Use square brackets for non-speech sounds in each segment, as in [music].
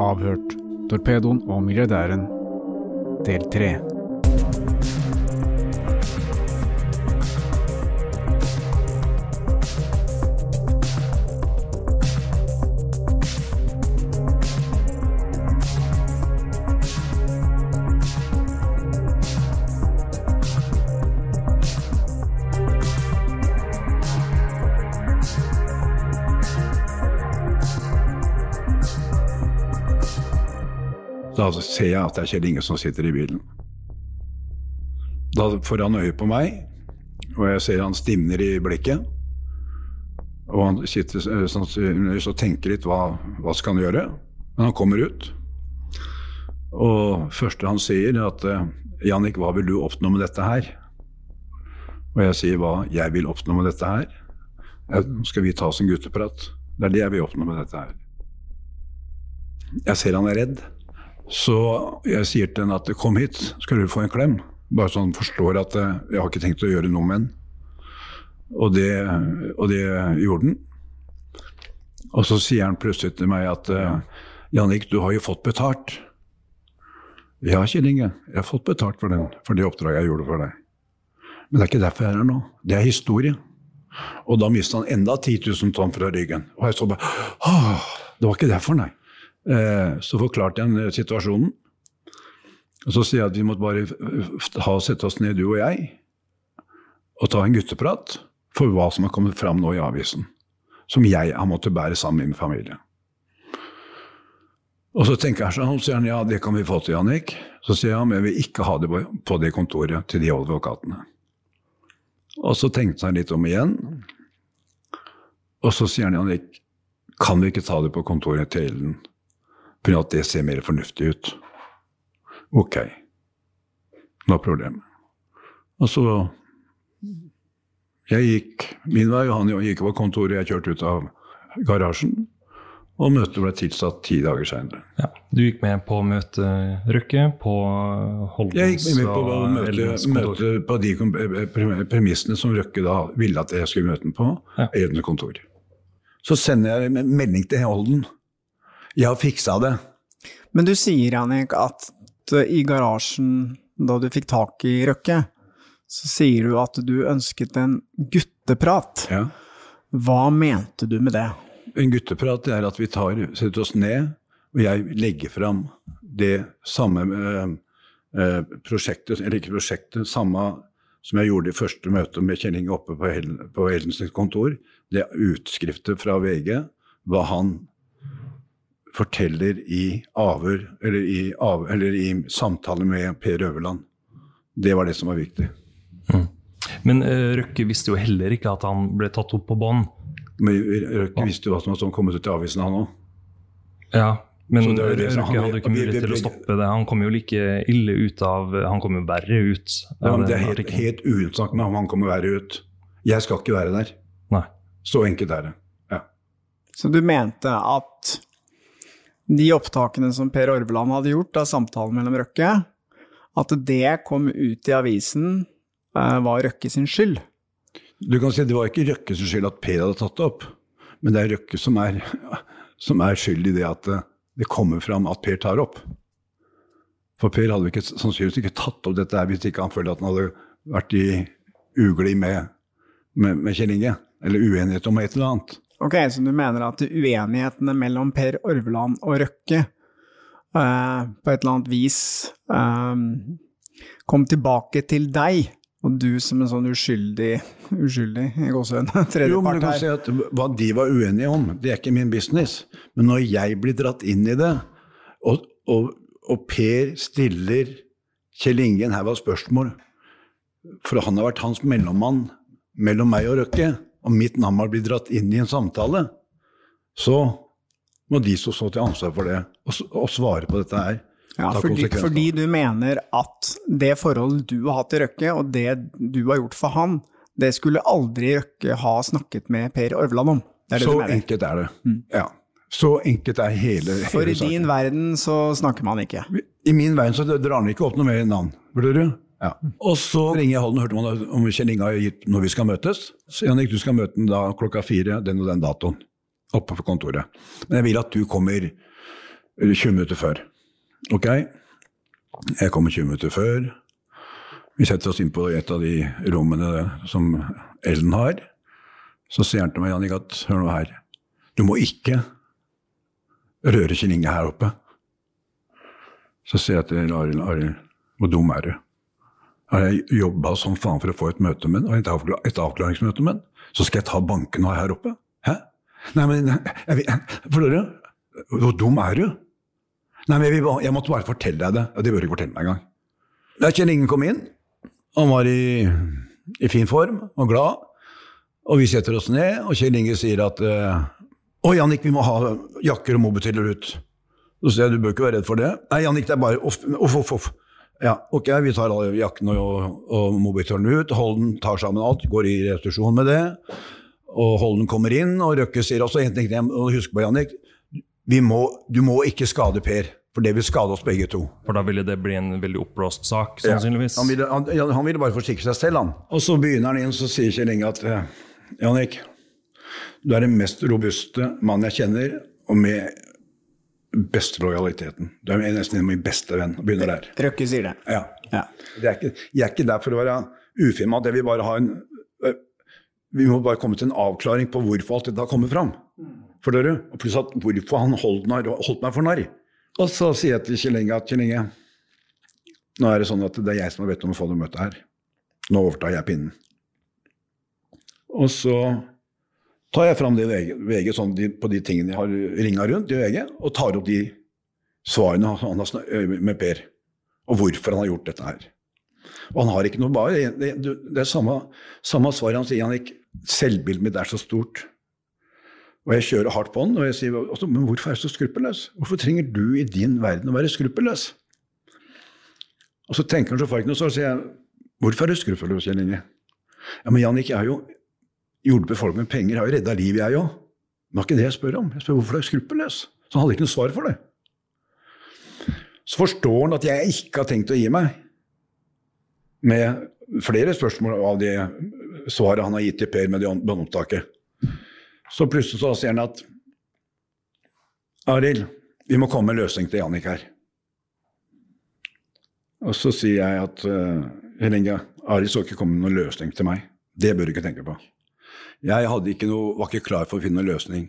Avhørt. Torpedoen og milliardæren. Del tre. Da ser jeg at det er Kjell Inge som sitter i bilen. Da får han øye på meg, og jeg ser han stivner i blikket. Og han sitter eh, sannsynligvis og tenker litt hva, hva skal han gjøre. Men han kommer ut. Og første han sier, er at eh, Jannik, hva vil du oppnå med dette her? Og jeg sier hva jeg vil oppnå med dette her. Jeg, skal vi ta oss en gutteprat? Det er det jeg vil oppnå med dette her. Jeg ser han er redd. Så jeg sier til henne at kom hit, skal du få en klem. Bare så han forstår at eh, jeg har ikke tenkt å gjøre noe med den. Og det, og det gjorde den. Og så sier han plutselig til meg at eh, Jannik, du har jo fått betalt. Ja, Kjell Inge, jeg har fått betalt for, den, for det oppdraget jeg gjorde for deg. Men det er ikke derfor jeg er her nå. Det er historie. Og da mista han enda 10 000 tonn fra ryggen. Og jeg så bare Åh, det var ikke derfor, nei. Eh, så forklarte jeg den situasjonen. Og så sier jeg at vi måtte bare ha, sette oss ned, du og jeg, og ta en gutteprat for hva som har kommet fram nå i avisen. Som jeg har måttet bære sammen med min familie. Og så tenker jeg sånn, sier han ja, det kan vi få til, Jannik. Så sier han, jeg vil ikke ha det på det kontoret til de advokatene. Og så tenkte han litt om igjen. Og så sier han Jannik, kan vi ikke ta det på kontoret til Ellen? For at det ser mer fornuftig ut. Ok. No problem. Og så Jeg gikk min vei, og han gikk på kontoret. Jeg kjørte ut av garasjen. Og møtet ble tilsatt ti dager seinere. Ja. Du gikk med på møte Røkke på Holmens Jeg gikk med på å møte, på de premissene som Røkke da ville at jeg skulle møte den på. Ja. Edens kontor. Så sender jeg en melding til Holden. Jeg har fiksa det. Men du sier, Jannik, at i garasjen, da du fikk tak i Røkke, så sier du at du ønsket en gutteprat. Ja. Hva mente du med det? En gutteprat er at vi tar, setter oss ned, og jeg legger fram det samme eh, eh, prosjektet, eller ikke prosjektet, samme som jeg gjorde i første møte med Kjell Inge oppe på, Hel på kontor. Det er utskrifter fra VG, hva han forteller i avhør, eller i, av, eller i samtale med Per Øverland. Det var det som var viktig. Mm. Men uh, Røkke visste jo heller ikke at han ble tatt opp på bånd. Men Røkke visste jo hva som hadde kommet ut i avisen, han òg. Ja, men det det Røkke han- hadde ikke mulighet til å stoppe det. Han kom jo like ille ut av Han kom jo verre ut. Ja, men det er helt, helt uinteressant om han kommer verre ut. Jeg skal ikke være der. Nei. Så enkelt er det. Ja. Så du mente at de opptakene som Per Orveland hadde gjort av samtalen mellom Røkke, at det kom ut i avisen, eh, var Røkke sin skyld? Du kan si Det var ikke Røkkes skyld at Per hadde tatt det opp, men det er Røkke som er, som er skyld i det at eh, det kommer fram at Per tar opp. For Per hadde ikke, sannsynligvis ikke tatt opp dette hvis ikke han følte at han hadde vært i ugli med, med, med Kjell Inge, eller uenighet om et eller annet. Ok, så du mener at uenighetene mellom Per Orveland og Røkke uh, på et eller annet vis um, kom tilbake til deg, og du som en sånn uskyldig, uskyldig i [laughs] her. Jo, men du tredjepart kan si at Hva de var uenige om, det er ikke min business. Men når jeg blir dratt inn i det, og, og, og Per stiller Kjell Ingen her var spørsmål, for han har vært hans mellommann mellom meg og Røkke, og mitt navn har blitt dratt inn i en samtale, så må de som står til ansvar for det, og, og svare på dette her. Ja, fordi, fordi du mener at det forholdet du har hatt til Røkke, og det du har gjort for han, det skulle aldri Røkke ha snakket med Per Orveland om. Det det Så enkelt er det. Ja. Så enkelt er hele, hele For i saken. din verden så snakker man ikke. I min verden så drar han ikke opp noe mer navn. Blir du? Ja. Og så ringer jeg Holden, og hørte om Kjell Inge har gitt når vi skal møtes. Så Jannik, du skal møte den da klokka fire, den og den datoen. Oppe på kontoret. Men jeg vil at du kommer 20 minutter før. Ok, jeg kommer 20 minutter før. Vi setter oss inn på et av de rommene som Ellen har. Så sier han til meg, Jannik, at hør nå her, du må ikke røre Kjell Inge her oppe. Så sier jeg til Arild, Arild, hvor dum er du? Har jeg jobba som faen for å få et møte med ham, et, avklar et avklaringsmøte med ham, så skal jeg ta banken av her oppe? Hæ? Nei, men Forstår du? Hvor dum er du? Nei, men jeg, vil jeg måtte bare fortelle deg det. Og det bør du ikke fortelle meg engang. Da Kjell Inge kom inn, han var i, i fin form og glad. Og vi setter oss ned, og Kjell Inge sier at eh, Å, Jannik, vi må ha jakker og mobiteller ut. Så sier jeg du bør ikke være redd for det. Nei, Jannik, det er bare off, off, off, off. Ja, ok, vi tar alle jakkene og, og mobitellene ut. Holden tar sammen alt, går i restitusjon med det. Og Holden kommer inn, og Røkke sier også en ting. Og husk på, Jannik, vi må, du må ikke skade Per, for det vil skade oss begge to. For da ville det bli en veldig oppblåst sak, sannsynligvis. Han ville, han, ja, han ville bare forsikre seg selv, han. Og så begynner han inn, så sier Kjell Inge at eh, Jannik, du er den mest robuste mannen jeg kjenner, og med beste lojaliteten. Du er nesten min beste venn. og Begynner der. Røkke sier det. Ja. Ja. Det er ikke, jeg er ikke der for å være ufin med at jeg vil bare ha en øh, Vi må bare komme til en avklaring på hvorfor alt dette har kommet fram. Forstår du? Og pluss at hvorfor han holdt, holdt meg for narr. Og så sier jeg til Kjell Inge at Kjell Inge, nå er det sånn at det er jeg som har bedt om å få det møtet her. Nå overtar jeg pinnen. Og så tar jeg fram det VG, VG sånn de, på de tingene jeg har ringa rundt i VG, og tar opp de svarene han har med Per, og hvorfor han har gjort dette her. Og han har ikke noe bare Det, det, det er samme, samme svar han sier. Han ikke, Selvbildet mitt er så stort. Og jeg kjører hardt på han, og jeg sier altså, men hvorfor er du så skruppelløs? Hvorfor trenger du i din verden å være skruppelløs? Og så tenker han så noe svar, så sier jeg hvorfor er du skruppelløs, Kjell Inge? Ja, men Jannik, jeg har jo hjulpet folk med penger, jeg har jo redda liv, jeg òg. Men det var ikke det jeg spør om. Jeg spør hvorfor det er skruppelløs. Så han hadde ikke noe svar for det. Så forstår han at jeg ikke har tenkt å gi meg med flere spørsmål av det svaret han har gitt til Per med det båndopptaket. Så plutselig så sier han at Arild, vi må komme med en løsning til Jannik her. Og så sier jeg at uh, Arild skal ikke komme med noen løsning til meg. Det bør du ikke tenke på. Jeg ikke noe, var ikke klar for å finne en løsning.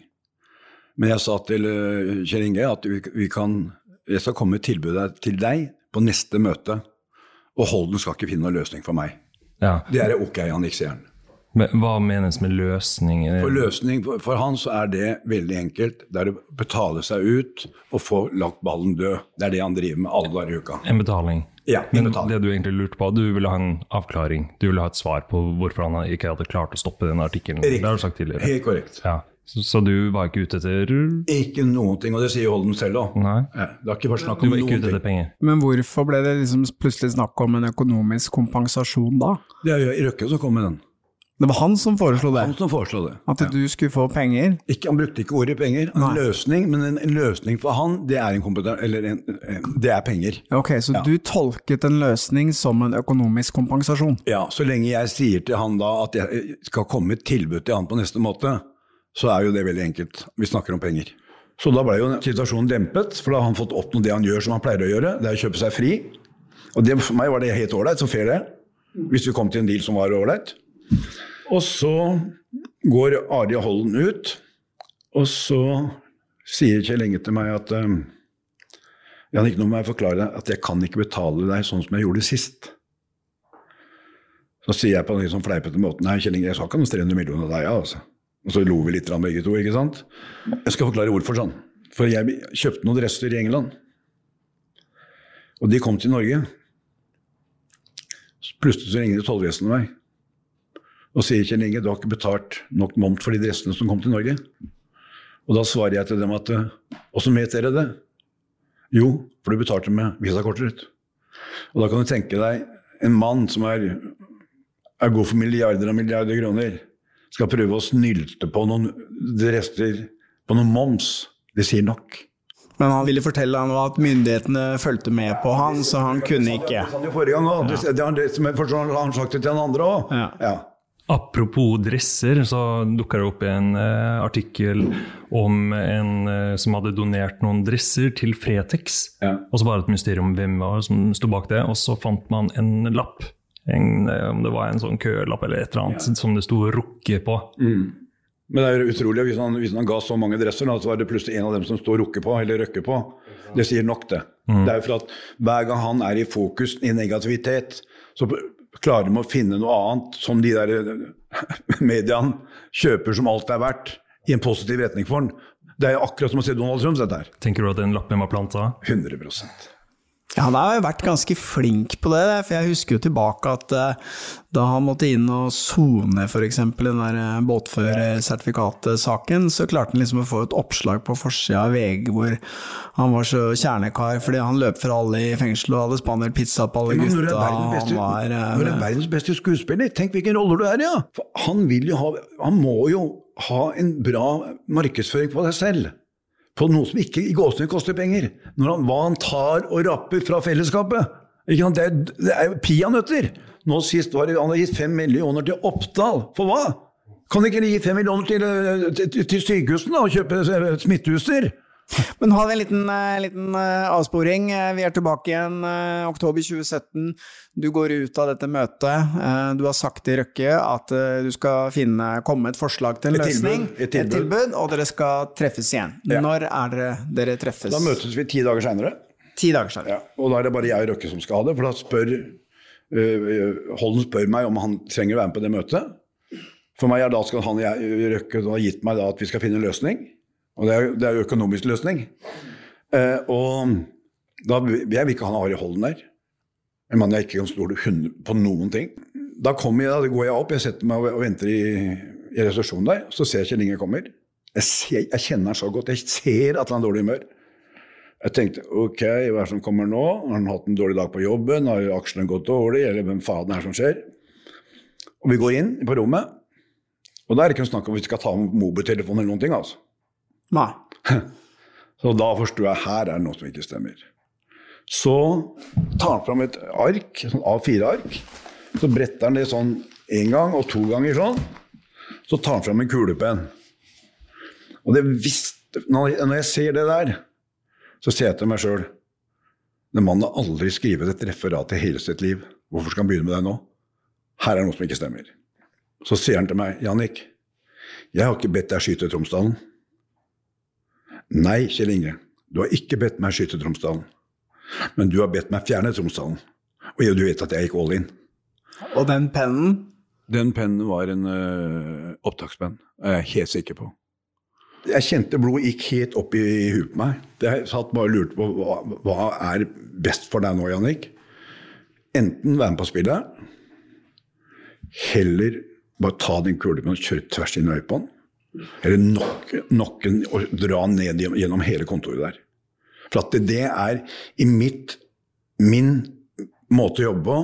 Men jeg sa til uh, Kjell Inge at vi, vi kan, jeg skal komme med tilbudet til deg på neste møte. Og Holden skal ikke finne noen løsning for meg. Ja. Det er ok, Jannik, sier han. Men hva menes med løsning? For løsning for, for han så er det veldig enkelt. Det er å betale seg ut og få lagt ballen død. Det er det han driver med alle dager i uka. En betaling. Ja, en Men det du egentlig lurte på, du ville ha en avklaring. Du ville ha et svar på hvorfor han ikke hadde klart å stoppe den artikkelen. Det har du sagt tidligere. Helt korrekt. Ja. Så, så du var ikke ute etter Ikke noen ting, og det sier Holden selv òg. Nei? Det ikke snakk om var ikke noen ute etter ting. penger? Men hvorfor ble det liksom plutselig snakk om en økonomisk kompensasjon da? Det er jo Røkke som kom med den. Det var han som foreslo det? Han som foreslo det. At du skulle få penger? Ikke, han brukte ikke ordet penger. En Nei. løsning, men en, en løsning for han, det er, en det er penger. Ok, så Ja. du tolket en løsning som en økonomisk kompensasjon? Ja, Så lenge jeg sier til han da at jeg skal komme et tilbud til han på neste måte, så er jo det veldig enkelt. Vi snakker om penger. Så da ble jo situasjonen dempet, for da har han fått oppnådd det han gjør som han pleier å gjøre, det er å kjøpe seg fri. Og det, for meg var det helt ålreit, så fair det. Hvis vi kom til en deal som var ålreit. Og så går Ari Holden ut, og så sier Kjell Inge til meg at um, Jannik, nå må jeg forklare deg at jeg kan ikke betale deg sånn som jeg gjorde sist. Så sier jeg på en sånn fleipete måte Nei, Kjell Inge, jeg sa ikke noen 300 millioner av deg, ja, altså. Og så lo vi litt av begge to, ikke sant. Jeg skal forklare hvorfor sånn. For jeg kjøpte noen dresser i England. Og de kom til Norge. Så Plutselig så ringer tollvesenet meg og sier Kjell Inge, du har ikke betalt nok moms for de dressene som kom til Norge. Og da svarer jeg til dem at åssen vet dere det? Jo, for du betalte med visakortet ditt. Og da kan du tenke deg en mann som er, er god for milliarder og milliarder kroner, skal prøve å snylte på noen rester på noen moms. Det sier nok. Men han ville fortelle han at myndighetene fulgte med på han, så han kunne ikke. Det sa han jo forrige gang òg. Det, har- han sagt det til han andre òg. Ja. Ja. Apropos dresser, så dukka det opp en uh, artikkel om en uh, som hadde donert noen dresser til Fretex. Ja. Og så var det et mysterium hvem var som sto bak det. Og så fant man en lapp. En, eh, om det var en sånn kølapp eller et eller annet som det sto 'rukke' på. Men det er jo utrolig, hvis han, hvis han ga så mange dresser, da, så var det plutselig en av dem som står rukke på, eller røkke på. Det sier nok, det. Det er jo for at hver gang han er i fokus i negativitet, så klarer med å finne noe annet som de der [laughs] mediene kjøper som alt er verdt, i en positiv retning for den. Det er akkurat som å se Donald Trump, dette her. Tenker du at den lappen var planta? 100 Ja, han har jo vært ganske flink på det, for jeg husker jo tilbake at eh, da han måtte inn og sone f.eks. den der eh, båtførersertifikatsaken, så klarte han liksom å få et oppslag på forsida av VG hvor han var så kjernekar fordi han løp fra alle i fengsel og hadde spandert pizza på alle gutta. beste, Han var, eh, når er verdens beste skuespiller, tenk hvilken rolle du er i! Ja. For han, vil jo ha, han må jo ha en bra markedsføring på deg selv. På noe som ikke i gåsehud koster penger. Han, hva han tar og rapper fra fellesskapet. Ikke? Det, det er jo peanøtter! Nå sist var det, han har gitt fem millioner til Oppdal. For hva? Kan ikke de gi fem millioner til, eh, til, til sykehusene og kjøpe eh, [laughs] smitteutstyr? nå har vi en liten, eh, liten eh, avsporing. Eh, Vi er tilbake igjen oktober 2017. Du går ut av dette møtet. Du har sagt til Røkke at du skal finne, komme et forslag til en Et løsning. tilbud, et tilbud. og dere skal treffes igjen. Ja. Når er dere dere treffes? Da møtes vi ti dager seinere. Ja, og da er det bare jeg og Røkke som skal ha det. For da spør uh, Holden spør meg om han trenger å være med på det møtet. For meg er da skal han og jeg, Røkke da gitt meg da at vi skal finne en løsning. Og det er, det er jo økonomisk løsning. Eh, og da vil- jeg ikke ha Ari Holden der. En mann jeg ikke kan stole på noen ting. Da, jeg, da går jeg opp, jeg setter meg og venter i, i resepsjonen der. Så ser jeg Kjell Inge kommer. Jeg, ser, jeg kjenner han så godt. Jeg ser at han har dårlig humør. Jeg tenkte ok, hva er det som kommer nå? Har han hatt en dårlig dag på jobben? Har aksjene gått dårlig? Eller hvem faen er det som skjer? Og vi går inn på rommet, og da er det ikke noe snakk om vi skal ta mobiltelefonen eller noen ting. altså. Nei. [laughs] Så da forsto jeg her er det noe som ikke stemmer. Så tar han fram et ark, sånn A4-ark. Så bretter han det sånn én gang og to ganger sånn. Så tar han fram en kulepenn. Og det visste, når jeg ser det der, så ser jeg til meg sjøl Den mannen har aldri skrevet et referat i hele sitt liv. Hvorfor skal han begynne med det nå? Her er noe som ikke stemmer. Så sier han til meg, Jannik, jeg har ikke bedt deg skyte Tromsdalen. Nei, Kjell Inge, du har ikke bedt meg skyte Tromsdalen. Men du har bedt meg fjerne Tromsdalen. Og du vet at jeg gikk all in. Og den pennen Den pennen var en uh, opptakspenn, er jeg helt sikker på. Jeg kjente blodet gikk helt opp i, i huet på meg. Jeg satt bare og lurte på hva, hva er best for deg nå, Jannik. Enten være med på spillet, heller bare ta den kulepennen og kjøre tvers inn i øyet på den. Eller nok, noen å dra ned gjennom- hele kontoret der. For at det, det er i mitt, min måte å jobbe på,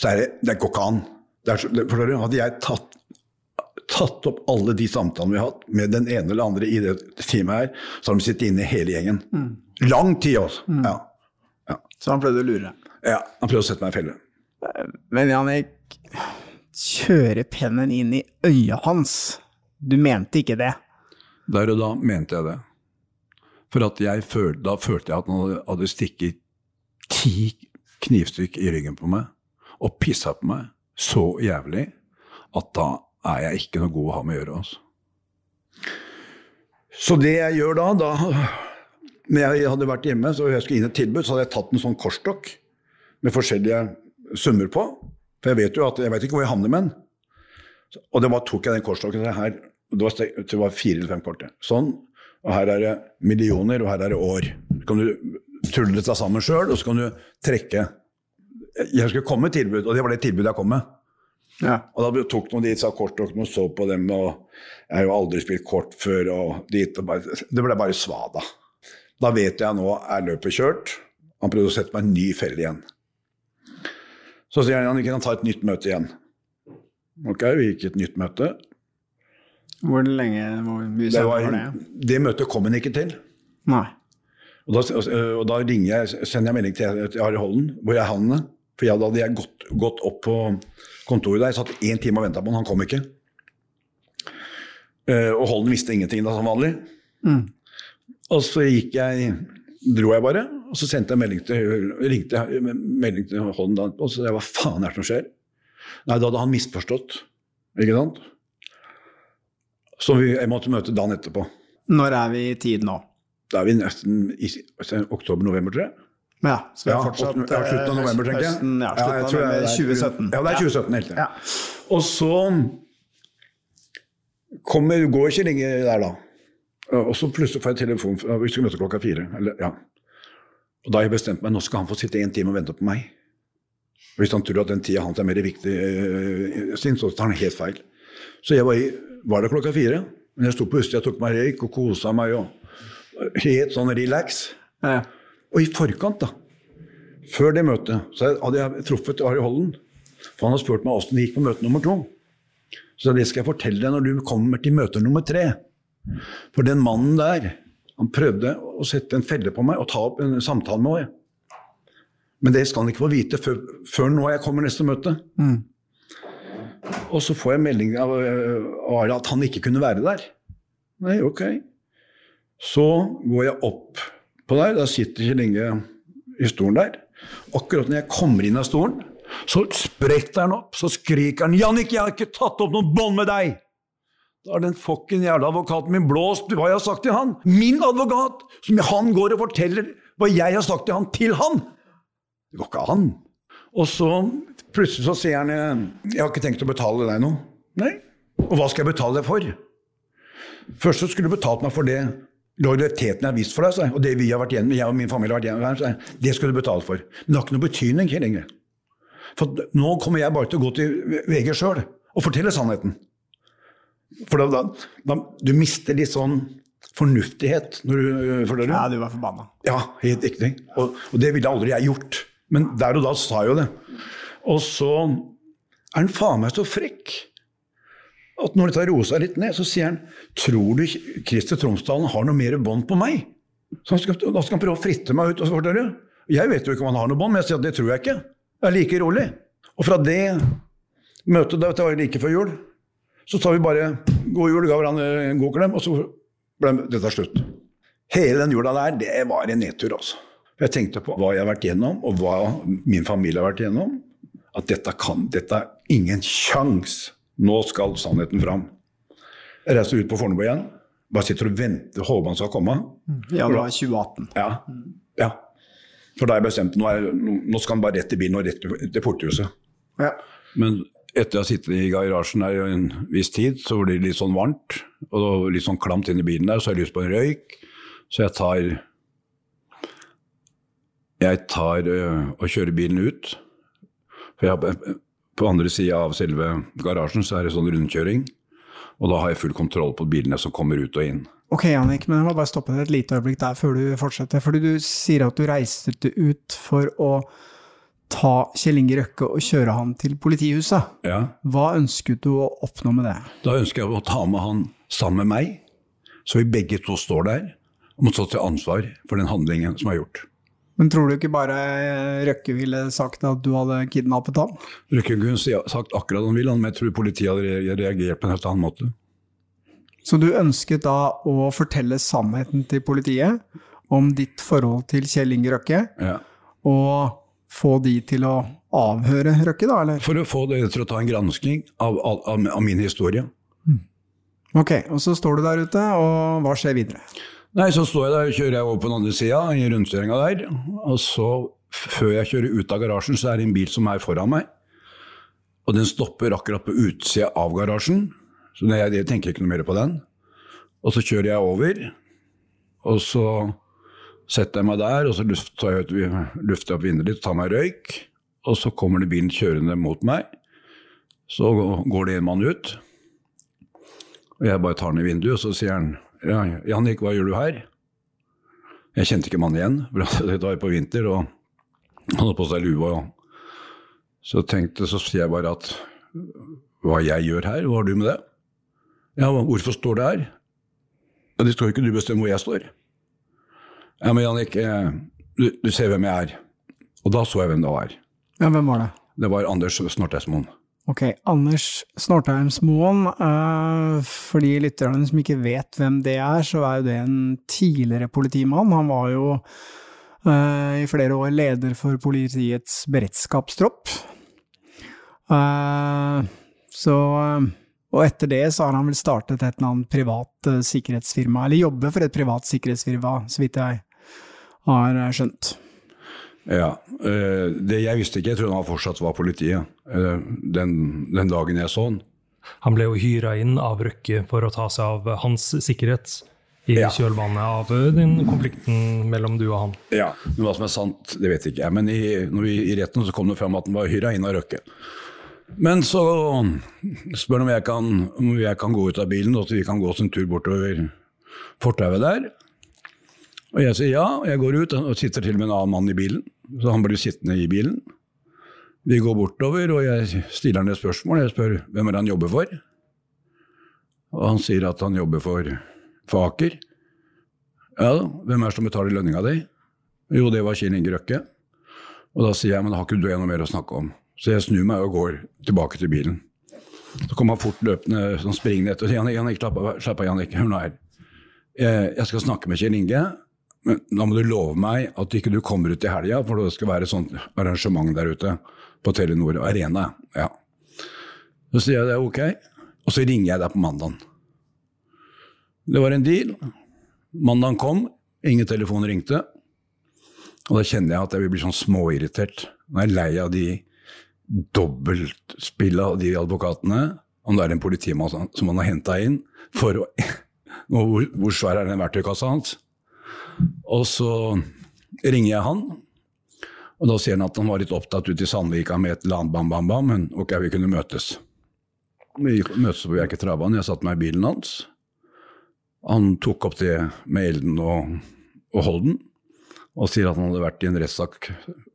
så er det, det går ikke an. Hadde jeg tatt, tatt opp alle de samtalene vi har hatt med den ene eller andre i det teamet her, så hadde de sittet inne hele gjengen. Lang tid, altså. Ja. Så han prøvde å lure deg. ja. Han prøvde å sette meg i felle. Men Jannik, kjøre pennen inn i øyet hans. Du mente ikke det? Der og da mente jeg det. For jeg følte, da følte jeg at han hadde, stikket ti knivstykk i ryggen på meg og pissa på meg så jævlig at da er jeg ikke noe god å ha med å gjøre. Altså. Så det jeg gjør da, da Når jeg hadde vært hjemme så jeg skulle inn et tilbud, så hadde jeg tatt en sånn korsstokk med forskjellige summer på. For jeg vet jo at jeg vet ikke hvor jeg havner med den. Og det bare tok jeg den korsstokken her. Det var, det var fire eller fem kort. Sånn. Og her er det millioner, og her er det år. Så kan du tulle dette sammen sjøl, og så kan du trekke. Jeg skulle komme med tilbud, og det var det tilbudet jeg kom med. Ja. Og da tok noen dit, sa kort og så på dem, og jeg har jo aldri spilt kort før, og dit og bare, Det ble bare svada. Da vet jeg nå er løpet kjørt. Han prøvde å sette meg en ny felle igjen. Så sier han at han kan ta et nytt møte igjen. Ok, vi gikk et nytt møte. Hvor lenge hvor mye Det, var, var det? det møtet kom han ikke til. Nei. Og da, og da jeg, sender jeg melding til, til Ari Holden hvor jeg havner. For jeg, da hadde jeg gått, gått opp på kontoret der, Jeg satt én time og venta på han, han kom ikke. Eh, og Holden visste ingenting da, som vanlig. Og så gikk jeg, dro jeg bare, og så sendte jeg melding til, ringte melding til Holden da, og så sa hva faen er det som skjer? Nei, da hadde han misforstått, ikke sant? Så vi, måtte møte dagen etterpå. Når er vi i tid nå? Da er vi nesten i oktober-november, tror jeg. Ja, så vi Ja, fortsatt ja, slutten av eh, november, tenker jeg. høsten, Ja, Ja, slutten jeg tror jeg det er- 2017. Ja, det er 2017 helt Ja. Og så kommer, går ikke lenge der, da. Og så plutselig får jeg telefon fra Vi skal møte klokka fire. Eller, ja. Og da har jeg bestemt meg nå skal han få sitte en time og vente på meg. Hvis han tror at den tida hans er mer viktig øh, sin, så tar han helt feil. Så jeg var, i, var det klokka fire. Men jeg sto på utsida, tok meg røyk og kosa meg. og Helt sånn relax. Ja. Og i forkant, da, før det møtet, så hadde jeg truffet Ari Holden. For han har spurt meg åssen det gikk på møte nummer to. Så det skal jeg fortelle deg når du kommer til møte nummer tre. For den mannen der, han prøvde å sette en felle på meg og ta opp en samtale med meg. Men det skal han ikke få vite før, før nå jeg kommer neste møte. Og så får jeg melding av Are at han ikke kunne være der. Nei, ok. Så går jeg opp på der, da sitter Kjell Inge i stolen der. Akkurat når jeg kommer inn av stolen, så spretter han opp, så skriker han 'Jannik, jeg har ikke tatt opp noen bånd med deg!' Da har den fucken jævla advokaten min blåst hva jeg har sagt til han. Min advokat! Som han går og forteller hva jeg har sagt til han, til han! Det går ikke an. Og så plutselig så sier han 'Jeg har ikke tenkt å betale deg noe'. Nei. Og hva skal jeg betale deg for? Først så skulle du betalt meg for det lojaliteten jeg har vist for deg, og det vi har vært igjennom, jeg og min familie har vært igjennom, sa det skulle du betale for. Men det har ikke noe betydning, Inge. For nå kommer jeg bare til å gå til VG sjøl og fortelle sannheten. For da, da, da Du mister litt sånn fornuftighet når du føler det. ja, du var forbanna. Ja, helt riktig. Og, og det ville aldri jeg gjort. Men der og da sa jeg jo det. Og så er han faen meg så frekk at når dette roer seg litt ned, så sier han Tror du Christer Tromsdalen har noe mer bånd på meg? Så han skal, da skal han prøve å fritte meg ut. Og så. Jeg vet jo ikke om han har noe bånd, men jeg sier at det tror jeg ikke. Jeg er like rolig. Og fra det møtet, det var like før jul, så sa vi bare god jul, ga hverandre en god klem, og så ble dette slutt. Hele den jula der, det var en nedtur, altså. Jeg tenkte på hva jeg har vært gjennom, og hva min familie har vært gjennom. At dette kan Dette er ingen sjans. Nå skal sannheten fram. Jeg reiser ut på Fornebu igjen. Bare sitter og venter, håper han skal komme. Ja, det var 2018. Ja. ja. For da har jeg bestemt nå, er, nå skal han bare rett i bilen og rett til porthuset. Ja. Men etter å ha sittet i garasjen der en viss tid, så blir det litt sånn varmt. Og litt sånn klamt inni bilen der, så har jeg lyst på en røyk. Så jeg tar Jeg tar øh, og kjører bilen ut. For på andre sida av selve garasjen så er det sånn rundkjøring. Og da har jeg full kontroll på bilene som kommer ut og inn. Ok, Jannik, men jeg må bare stoppe deg et lite øyeblikk der før du fortsetter. Fordi du sier at du reiste ut for å ta Kjell Inge Røkke og kjøre han til politihuset. Ja. Hva ønsket du å oppnå med det? Da ønsker jeg å ta med han sammen med meg, så vi begge to står der og må stå til ansvar for den handlingen som er gjort. Men tror du ikke bare Røkke ville sagt at du hadde kidnappet ham? Røkke kunne sagt akkurat han ville, men jeg tror politiet hadde reagert på en helt annen måte. Så du ønsket da å fortelle sannheten til politiet om ditt forhold til Kjell Inge Røkke, Ja. og få de til å avhøre Røkke, da, eller? For å få dere til å ta en gransking av, av, av, av min historie. Ok, og så står du der ute, og hva skjer videre? Nei, så står jeg der, kjører jeg over på den andre sida, i rundkjøringa der. Og så, før jeg kjører ut av garasjen, så er det en bil som er foran meg. Og den stopper akkurat på utsida av garasjen, så jeg, jeg tenker ikke noe mer på den. Og så kjører jeg over, og så setter jeg meg der, og så lufter jeg lufter jeg opp vinduet litt, tar meg røyk. Og så kommer det bilen kjørende mot meg. Så går det en mann ut. Og jeg bare tar den i vinduet, og så sier han ja, Jannik, hva gjør du her? Jeg kjente ikke mannen igjen, for det var på vinter, og han hadde på seg lue. Og så tenkte så sier jeg bare at hva jeg gjør her, hva har du med det? Ja, hvorfor står det her? Ja, Det står ikke du bestemmer hvor jeg står. Ja, men Jannik, eh, du, du ser hvem jeg er. Og da så jeg hvem det var. Ja, hvem var det? Det var Anders Snortesmoen. Ok, Anders Snortheimsmoen. Uh, for de lytterne som ikke vet hvem det er, så er jo det en tidligere politimann. Han var jo uh, i flere år leder for politiets beredskapstropp. Uh, så Og etter det så har han vel startet et eller annet privat sikkerhetsfirma, eller jobber for et privat sikkerhetsfirma, så vidt jeg har skjønt. Ja. Det jeg visste ikke, jeg trodde han fortsatt var politiet den, den dagen jeg så han. Han ble jo hyra inn av Røkke for å ta seg av hans sikkerhet i Ja. kjølvannet av den konflikten mellom du og han. Ja, men Hva som er sant, det vet ikke jeg. Men i, vi, i retten så kom det fram at han var hyra inn av Røkke. Men så spør han om jeg, kan, om jeg kan gå ut av bilen, og at vi kan gå oss en tur bortover fortauet der. Og jeg sier ja, og jeg går ut og sitter til med en annen mann i bilen. Så han blir sittende i bilen. Vi går bortover, og jeg stiller han et spørsmål. Jeg spør hvem er han jobber for? Og han sier at han jobber for, Faker. Ja Ja, hvem er det som betaler lønninga di? Jo, det var Kjell Inge Røkke. Og da sier jeg, men har ikke du noe mer å snakke om? Så jeg snur meg og går tilbake til bilen. Så kommer han fort løpende, sånn springende etter og sier, Jannik, slapp av, slapp hør nå her. Jeg, jeg skal snakke med Kjell Inge, men da må du love meg at ikke du kommer ut i helga, for det skal være et sånt arrangement der ute på Telenor Arena. Ja. Så sier jeg det er ok, og så ringer jeg deg på mandagen. Det var en deal. Mandagen kom, ingen telefon ringte. Og da kjenner jeg at jeg vil bli sånn småirritert. Nå er jeg lei av de dobbeltspilla av de advokatene. Om det er en politimann som- han har henta inn for å [laughs] hvor svær er den verktøykassa hans? Og så ringer jeg han, og da sier han at han var litt opptatt ute i Sandvika med et eller annet bam, bam, bam, men ok, vi kunne møtes. Vi møttes på Bjerke Travbane, jeg satte meg i bilen hans. Han tok opp det med Elden og, og Holden, og sier at han hadde vært i en rettssak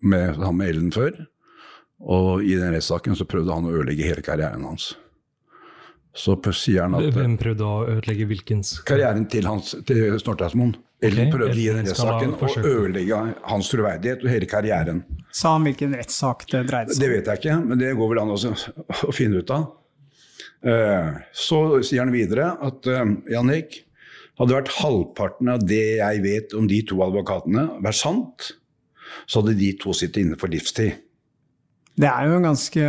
med han med Elden før. Og i den rettssaken så prøvde han å ødelegge hele karrieren hans. Så sier han at Hvem prøvde å ødelegge hvilkens karrieren til, hans, til Snortesmoen Elden okay, prøvde i den rettssaken å ødelegge hans troverdighet og hele karrieren. Sa han hvilken rettssak det dreide seg Det vet jeg ikke, men det går vel an å finne ut av. Eh, Så sier han videre at Jannik, hadde vært halvparten av det jeg vet om de to advokatene vært sant, så hadde de to sittet inne for livstid. Det er jo en ganske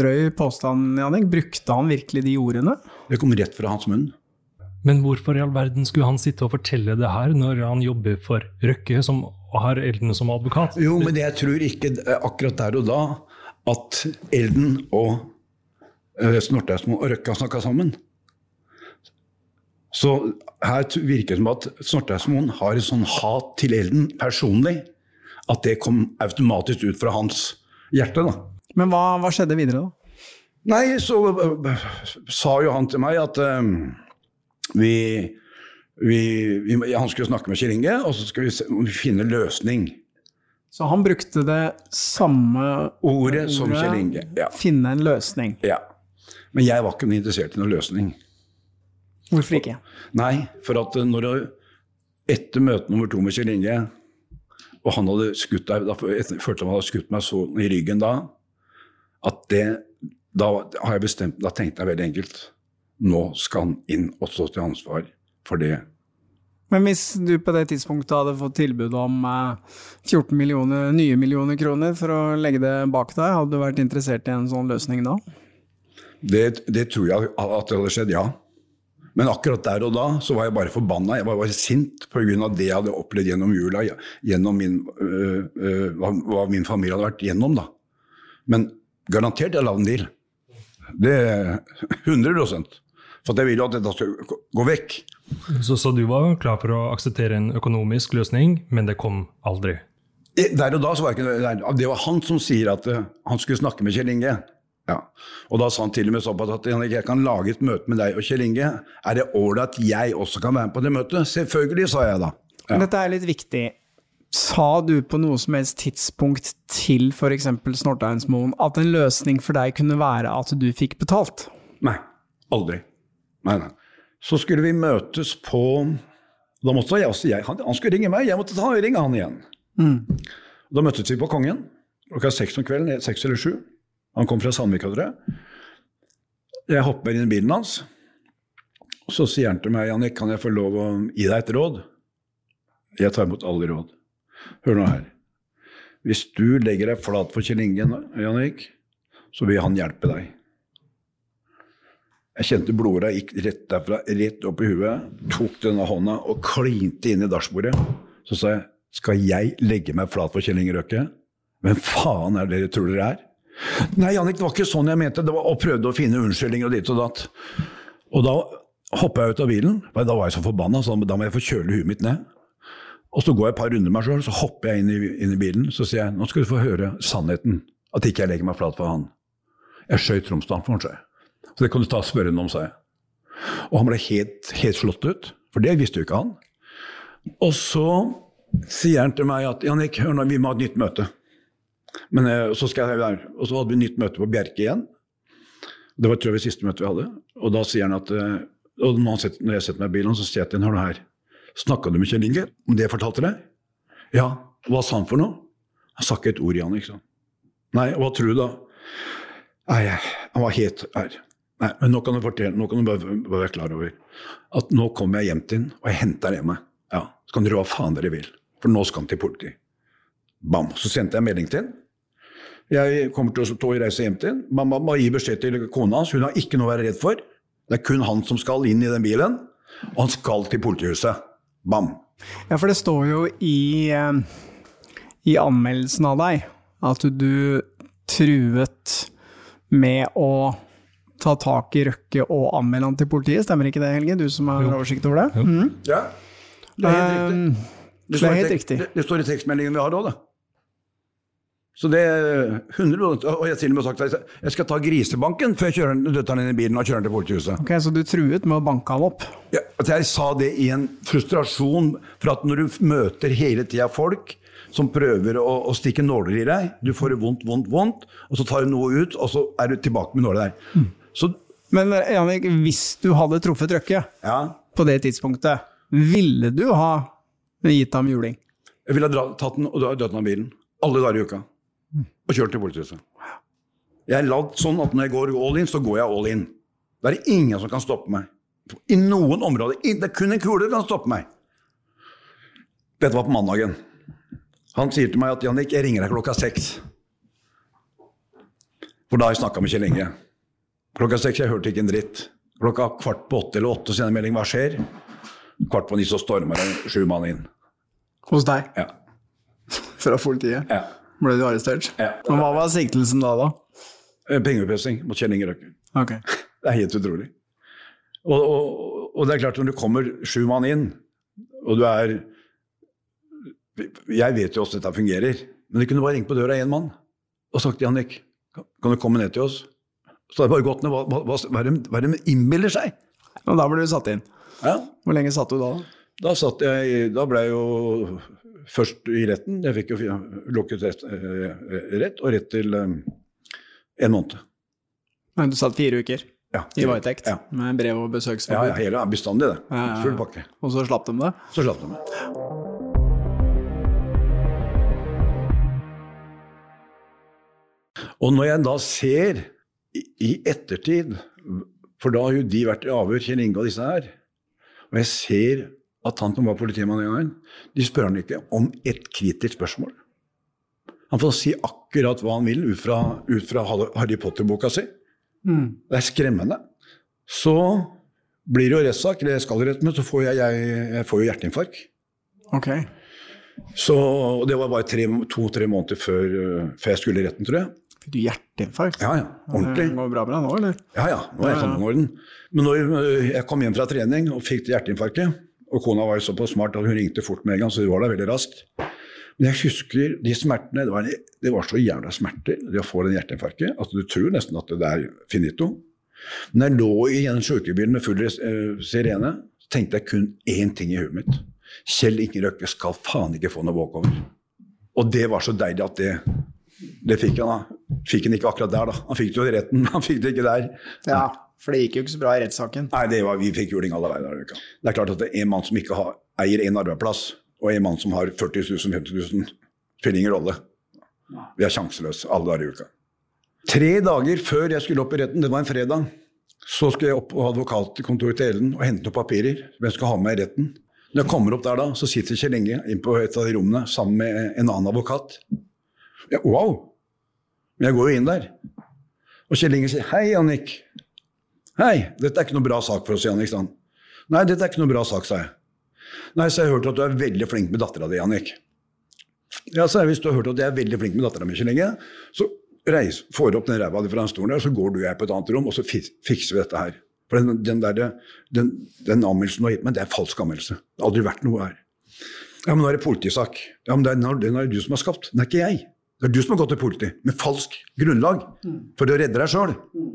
drøy påstand, Jannik. Brukte han virkelig de ordene? Det kom rett fra hans munn. Men hvorfor i all verden skulle han sitte og fortelle det her, når han jobber for Røkke som, har Elden som advokat? Jo, men jeg tror ikke eh, akkurat der og da at Elden og uh, Snorteismo og Røkke har snakka sammen. Så her virker det som at Snorteismoen har et sånn hat til Elden personlig, at det kom automatisk ut fra hans hjerte. da. Men hva, hva skjedde videre, da? Nei, så øh, sa jo han til meg at øh, vi, vi, vi Han skulle snakke med Kjell Inge, og så skulle vi, se, finne løsning. Så han brukte det samme Ordet som Kjell Inge. Ja. Finne en løsning. ja. Men jeg var ikke noe interessert i noen løsning. Hvorfor ikke? Nei, for at øh, når du, etter møte nummer to med Kjell Inge, og han hadde skutt deg, da følte han hadde skutt meg så i ryggen da, at det Da har jeg bestemt, da tenkte jeg veldig enkelt Nå skal han inn og stå til ansvar for det Men hvis du på det tidspunktet hadde fått tilbud om eh, 14 millioner, nye millioner kroner for å legge det bak deg, hadde du vært interessert i en sånn løsning da? Det, det tror jeg at det hadde skjedd, ja. Men akkurat der og da så var jeg bare forbanna. Jeg var bare sint pga. det jeg hadde opplevd gjennom jula, gjennom min, øh, øh, hva, hva min familie hadde vært gjennom. da. Men garantert jeg la en deal. Det er 100 For jeg ville jo at dette skulle gå- vekk. Så, så du var klar for å akseptere en økonomisk løsning, men det kom aldri? Eh, Der og da så var jeg ikke. Det var han som sier at øh, han skulle snakke med Kjell Inge. Ja. Og da sa han til og med såpass at jeg kan lage et møte med deg og Kjell Inge. Er det ålreit at jeg også kan være med på det møtet? Selvfølgelig, sa jeg da. Ja. Dette er litt viktig. Sa du på noe som helst tidspunkt til f.eks. Snorteinsmoen at en løsning for deg kunne være at du fikk betalt? Nei, aldri. Nei, nei. Så skulle vi møtes på Da måtte jeg også jeg, han, han skulle ringe meg, jeg måtte ta, ringe han igjen. Da møttes vi på Kongen. klokka seks om kvelden, seks eller sju. Han kom fra Sandvika, tror jeg. Jeg hopper inn i bilen hans. Og så sier han til meg, Jannik, kan jeg få lov å gi deg et råd? Jeg tar imot alle råd. Hør nå her. Hvis du legger deg flat for Kjell Inge, Jannik, så vil han hjelpe deg. Jeg kjente blodåra gikk rett derfra, rett opp i huet. Tok denne hånda og klinte inn i dashbordet. Så sa jeg, skal jeg legge meg flat for Kjell Inge Røkke? Hvem faen er det dere tror dere er? Nei, Jannik, det var ikke sånn jeg mente. Det var, og prøvde å finne unnskyldninger og ditt og datt. Og da hoppa jeg ut av bilen, da var jeg så forbanna, så da må jeg få kjøle huet mitt ned. Og så går jeg et par runder meg sjøl, så hopper jeg inn i, inn i bilen så sier jeg, nå skal du få høre sannheten. At ikke jeg legger meg flat for han. Jeg skjøt Tromsdalen for han, sa. Så det kan du ta og spørre ham om, sa jeg. Og han ble helt, helt slått ut, for det visste jo ikke han. Og så sier han til meg at Jannik, hør nå, vi må ha et nytt møte. Men eh, så skal jeg der. Og så hadde vi nytt møte på Bjerke igjen. Det var tror jeg det siste møtet vi hadde. Og da sier han at eh, og når, setter, når jeg setter meg i bilen, så sier jeg til ham hør nå her. Snakka du med Kjell Inge om det jeg fortalte deg? Ja. Hva sa han for noe? Han sa ikke et ord, Jan. ikke sant? Nei, hva tror du da? Nei, han var helt her. Nei, men nå kan du fortelle, nå kan du bare, bare være klar over at nå kommer jeg hjem til ham, og jeg henter hjemme. Ja, Så kan dere hva faen dere vil, for nå skal han til politiet. Bam. Så sendte jeg melding til ham. Jeg kommer til å reise hjem til ham. Mamma må gi beskjed til kona hans. Hun har ikke noe å være redd for. Det er kun han som skal inn i den bilen, og han skal til politihuset. Bam. Ja, for det står jo i, eh, i anmeldelsen av deg at du truet med å ta tak i Røkke og anmelde han til politiet. Stemmer ikke det, Helge? Du som har oversikt over det? Mm. Ja, det er helt riktig. Det, det er står i helt riktig. Det, det står i tekstmeldingen vi har òg, da. Så det er 100 Og jeg har til og med sagt at jeg skal ta grisebanken før jeg kjører døtter den inn i bilen og kjører den til politihuset. Ok, Så du truet med å banke han opp? Ja, at jeg sa det i en frustrasjon for at når du møter hele tida folk som prøver å, å stikke nåler i deg, du får det vondt, vondt, vondt, og så tar du noe ut, og så er du tilbake med nåler der. Så Men Jannik, hvis du hadde truffet Røkke ja, på det tidspunktet, ville du ha gitt ham juling? jeg ville ha tatt den og dødd den av bilen. Alle dager i uka. Og kjørt til politihuset. Jeg er lagd sånn at når jeg går all in, så går jeg all in. Da er det ingen som kan stoppe meg. I noen områder. Det er kun en kule som kan stoppe meg. Dette var på mandagen. Han sier til meg at Jannik, jeg ringer deg klokka seks. For da har jeg snakka med Kjell Inge. Klokka seks, jeg hørte ikke en dritt. Klokka kvart på åtte eller åtte sender melding, hva skjer? Kvart på ni så stormer det sju mann inn. Hos deg? Ja. [laughs] Fra politiet? ja. Ble du arrestert? Ja. Og hva var siktelsen da, da? Eh, Pengeutpressing mot Kjell Inge Røkke. Ok. [laughs] Det er helt utrolig. Og, og, og det er klart, når det kommer sju mann inn, og du er Jeg vet jo hvordan dette fungerer, men det kunne bare ringt på døra én mann og sagt til Jannik, kan kan du komme ned til oss? Så det det bare gått ned. Hva, hva, hva, hva er er de innbiller seg? Og da ble du satt inn. Ja, Hvor lenge satt du da? da? satt jeg Da ble jeg jo først i retten. Jeg fikk jo lukket rett, eh, rett og rett til um, en måned. Men Du satt fire uker Ja, i varetekt Ja. med brev og Ja, besøksforbud, ja, hele bestandig, det. Ja, ja, ja. Full pakke. og så slapp de det? Så slapp de det. Og når jeg da ser i, ettertid, for da har jo de vært i avhør, Kjell Inge og disse her, og jeg ser at han som var politimann den gangen, de spør han ikke om et kritisk spørsmål. Han får si akkurat hva han vil ut fra, ut fra Harry Potter-boka si. Det er skremmende. Så blir det jo rettssak, eller skal i retten, men så får jeg, jeg, jeg får jo hjerteinfarkt. Okay. Så og det var bare tre- to-tre måneder før, øh, før jeg skulle i retten, tror jeg. Fikk du hjerteinfarkt? Ja, ja, ordentlig. Det går bra med deg nå, eller? Ja, ja, nå er jeg sånn i orden. Men når øh, jeg kom hjem fra trening og fikk hjerteinfarktet, og kona var jo såpass smart at hun ringte fort med en gang, så det var da veldig raskt. Men jeg husker de smertene, det var, det var så jævla smerter, det å få den hjerteinfarktet, at du tror nesten at det er finito. Men jeg lå i en sjukebil med full øh, sirene, så tenkte jeg kun én ting i huet mitt. Kjell Inge Røkke skal faen ikke få noe walkover. Og det var så deilig at det, det fikk han da. Fikk han ikke akkurat der, da. Han fikk det jo i retten, men han fikk det ikke der. Ja, for det gikk jo ikke så bra i rettssaken. Nei, det var, vi fikk juling alle veier. Det er klart at det er en mann som ikke har, eier en arbeidsplass, og en mann som har 40 000-50 000, spiller ingen rolle. Vi er sjanseløse alle dager i uka. Tre dager før jeg skulle opp i retten, det var en fredag, så skulle jeg opp på advokatkontoret til Ellen og hente noen papirer som jeg skal ha med i retten. Når jeg kommer opp der da, så sitter Kjell Inge inn på et av de rommene sammen med en annen advokat. Ja, wow! Men jeg går jo inn der. Og Kjell Inge sier 'Hei, Jannik'. 'Hei, dette er ikke noe bra sak for oss, Jannik', sa han. 'Nei, dette er ikke noe bra sak', sa jeg. 'Nei, så jeg har hørt at du er veldig flink med dattera di, Jannik'. Ja, så Hvis du har hørt at jeg er veldig flink med dattera mi, Kjell Inge, så reis, får opp den ræva di fra den stolen der, så går du og jeg på et annet rom, og så fikser vi dette her. For den, den, der, den, den anmeldelsen du har gitt meg, det er falsk anmeldelse. Det har aldri vært noe her. Ja, men nå er det politisak. Ja, men det er, den er det du som har skapt, den er ikke jeg. Det er du som har gått til politiet med falsk grunnlag for å redde deg sjøl.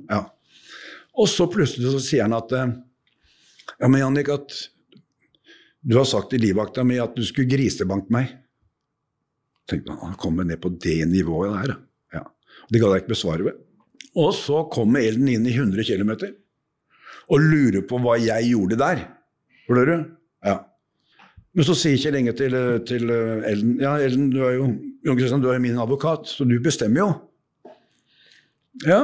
Ja. Og så plutselig så sier han at Ja, men Jannik, at du har sagt i livvakta mi at du skulle grisebanke meg. Tenkte han, Han kommer ned på det nivået der. Ja. Det ga jeg ikke besvare ved. Og så kommer Elden inn i 100 km og lurer på hva jeg gjorde der. Hører du? Ja. Men så sier Kjell Inge til, til Ellen Ja, Ellen, du er jo Jon Kristian, du er min advokat, så du bestemmer jo. Ja.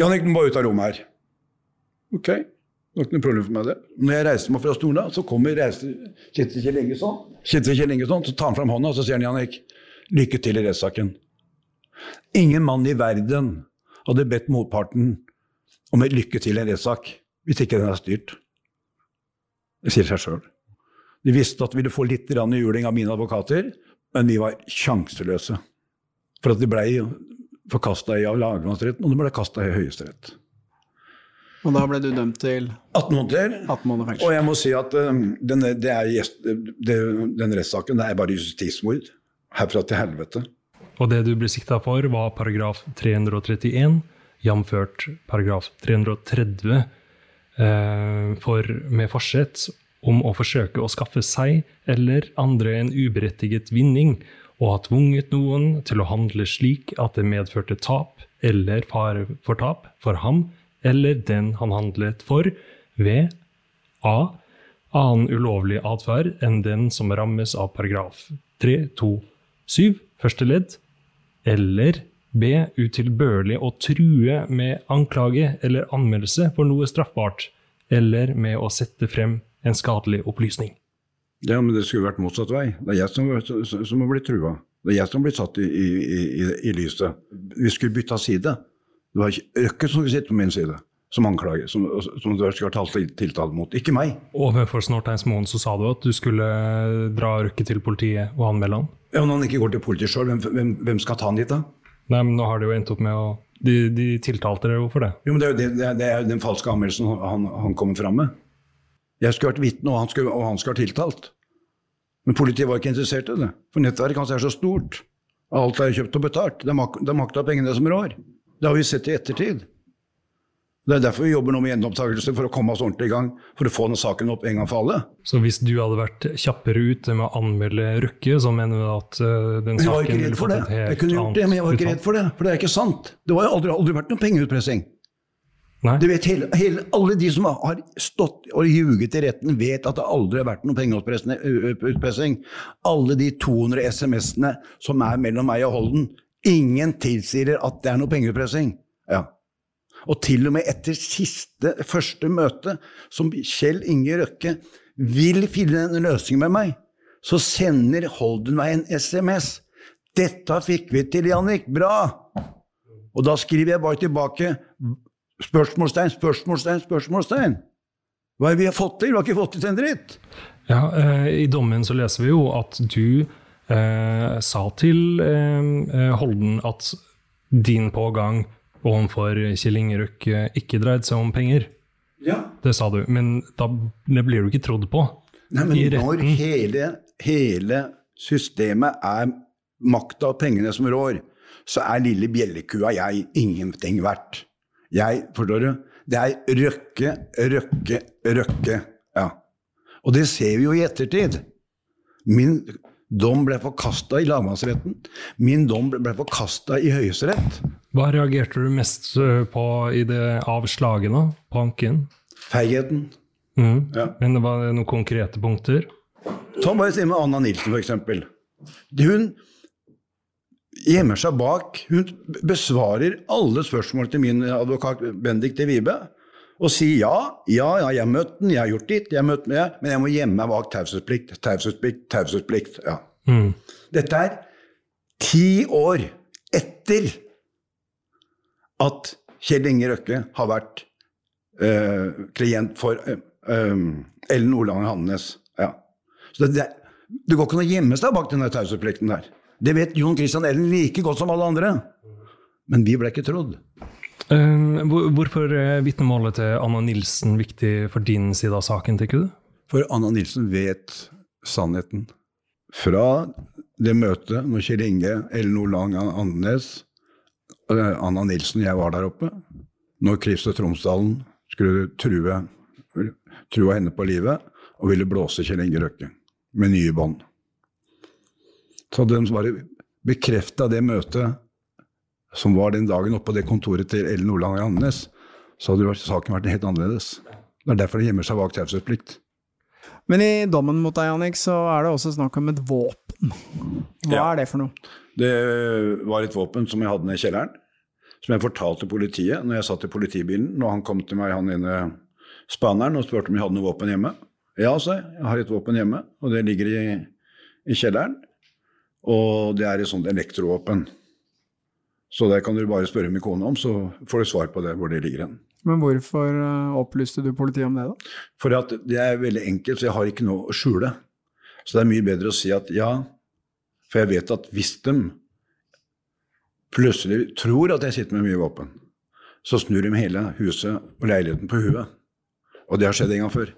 Jannik, du må ut av rommet her. Ok. Det var ikke noe problem for meg, det. Når jeg reiser meg fra stolen, så kommer reiser, sitter Kjell Inge sånn, Kjell Inge sånn, så tar han fram hånda og så sier han Jannik, lykke til i rettssaken. Ingen mann i verden hadde bedt motparten om et lykke til i en rettssak hvis ikke den er styrt. Det sier seg sjøl. De visste at de ville få litt juling av mine advokater, men vi var sjanseløse. For at de ble forkasta i av lagmannsretten, og de ble kasta i Høyesterett. Og da ble du dømt til 18 måneder. 18 måneder fengsel. Og jeg må si at um, den, det er, det, den rettssaken det er bare justismord. Herfra til helvete. Og det du ble sikta for, var paragraf 331, jamført paragraf 330, eh, for med forsett om å forsøke å skaffe seg eller andre en uberettiget vinning, og ha tvunget noen til å handle slik at det medførte tap eller fare for tap for ham eller den han handlet for, ved a. annen ulovlig atferd enn den som rammes av paragraf 327 første ledd, eller b. utilbørlig å true med anklage eller anmeldelse for noe straffbart, eller med å sette frem en skadelig opplysning. Ja, men det skulle vært motsatt vei. Det er jeg som, som har blitt trua. Det er jeg som har blitt satt i, i, i, i lyset. Vi skulle bytta side. Det var ikke Røkke som skulle sitte på min side som anklager, som, som du skulle ha talt tiltale mot, ikke meg. Overfor Snorteinsmoen så sa du at du skulle dra Røkke til politiet og anmelde han? Ja, Når han ikke går til politiet sjøl, hvem, hvem, hvem, skal ta han dit da? Nei, men nå har det jo endt opp med å De, de tiltalte dere jo for det. Jo, men Det er jo det, det er den falske anmeldelsen han, han kommer fram med. Jeg skulle vært vitne, og han skulle, og han skulle vært tiltalt. Men politiet var ikke interessert i det. For nettverket hans er så stort. Alt er kjøpt og betalt. Det mak er makta pengene som rår. Det har vi sett i ettertid. Det er derfor vi jobber nå med gjenopptakelse, for å komme oss ordentlig i gang. For å få denne saken opp en gang for alle. Så hvis du hadde vært kjappere ute med å anmelde Røkke, så mener du at uh, den saken ville fått et helt annet Jeg kunne gjort det, men jeg var ikke redd for det. For det er ikke sant. Det har aldri, aldri vært noen pengeutpressing. Nei. Du vet, hele, hele, alle de som har stått og ljuget i retten, vet at det aldri har vært noen pengeutpressing. Alle de 200 SMS-ene som er mellom meg og Holden, ingen tilsier at det er noe pengeutpressing. Ja. Og til og med etter siste, første møte, som Kjell Inge Røkke vil finne en løsning med meg, så sender Holden meg en SMS. 'Dette fikk vi til, Jannik. Bra!' Og da skriver jeg bare tilbake spørsmålstegn, spørsmålstegn, spørsmålstegn. Hva har vi fått til? Vi har ikke fått til en dritt. Ja, eh, I dommen så leser vi jo at du eh, sa til eh, eh Holden at din pågang overfor Kjell Ingerøk ikke dreide seg om penger. Ja. Det sa du, men da blir du ikke trodd på. Nei, men når hele, hele systemet er makta og pengene som rår, så er lille bjellekua jeg ingenting verdt. Jeg, forstår du? Det er Røkke, Røkke, Røkke. Ja. Og det ser vi jo i ettertid. Min dom ble forkasta i lagmannsretten. Min dom ble forkasta i Høyesterett. Hva reagerte du mest eh, på i det avslaget, da? På anken? Feigheten. Mm. Ja. Men det noen konkrete punkter? Ta bare si med Anna Nilsen, f.eks. Hun gjemmer seg bak Hun besvarer alle spørsmål til min advokat Benedicte Vibe Og sier ja, ja, ja, jeg har møtt den, jeg har gjort ditt, jeg har møtt med men jeg må gjemme meg bak taushetsplikt, taushetsplikt, taushetsplikt. Ja. Dette er ti år etter at Kjell Inge Røkke har vært øh, klient for øh, øh, Ellen Olange Hannes. Ja. Så det, det, det går ikke an å gjemme seg bak denne taushetsplikten der. Det vet Jon Christian Ellen like godt som alle andre. Men vi ble ikke trodd. Um, hvorfor er vitnemålet til Anna Nilsen viktig for din side av saken, tenker du? For Anna Nilsen vet sannheten. Fra det møtet når Kjell Inge, Ellen Lang, Andenes, Anna Nilsen og jeg var der oppe, når Christer Tromsdalen skulle true, true henne på livet og ville blåse Kjell Inge Røkke med nye bånd. Så hadde de bare bekrefta det møtet som var den dagen oppe på det kontoret til Ellen Olang Andenes, så hadde saken vært helt annerledes. Det er derfor det gjemmer seg bak taushetsplikt. Men i dommen mot deg, Jannik, så er det også snakk om et våpen. Hva Ja. er det for noe? Det var et våpen som jeg hadde nede i kjelleren, som jeg fortalte politiet når jeg satt i politibilen. Når han kom til meg, han ene spaneren, og spurte om jeg hadde noe våpen hjemme. Ja, sa jeg. Jeg har et våpen hjemme, og det ligger i, i kjelleren. Og det er et sånt elektrovåpen. Så det kan du bare spørre min kone om, så får du svar på det, hvor det ligger hen. Men hvorfor eh, opplyste du politiet om det, da? For at det er veldig enkelt, så jeg har ikke noe å skjule. Så det er mye bedre å si at ja, for jeg vet at hvis de plutselig tror at jeg sitter med mye våpen, så snur de hele huset og leiligheten på huet. Og det har skjedd en gang før.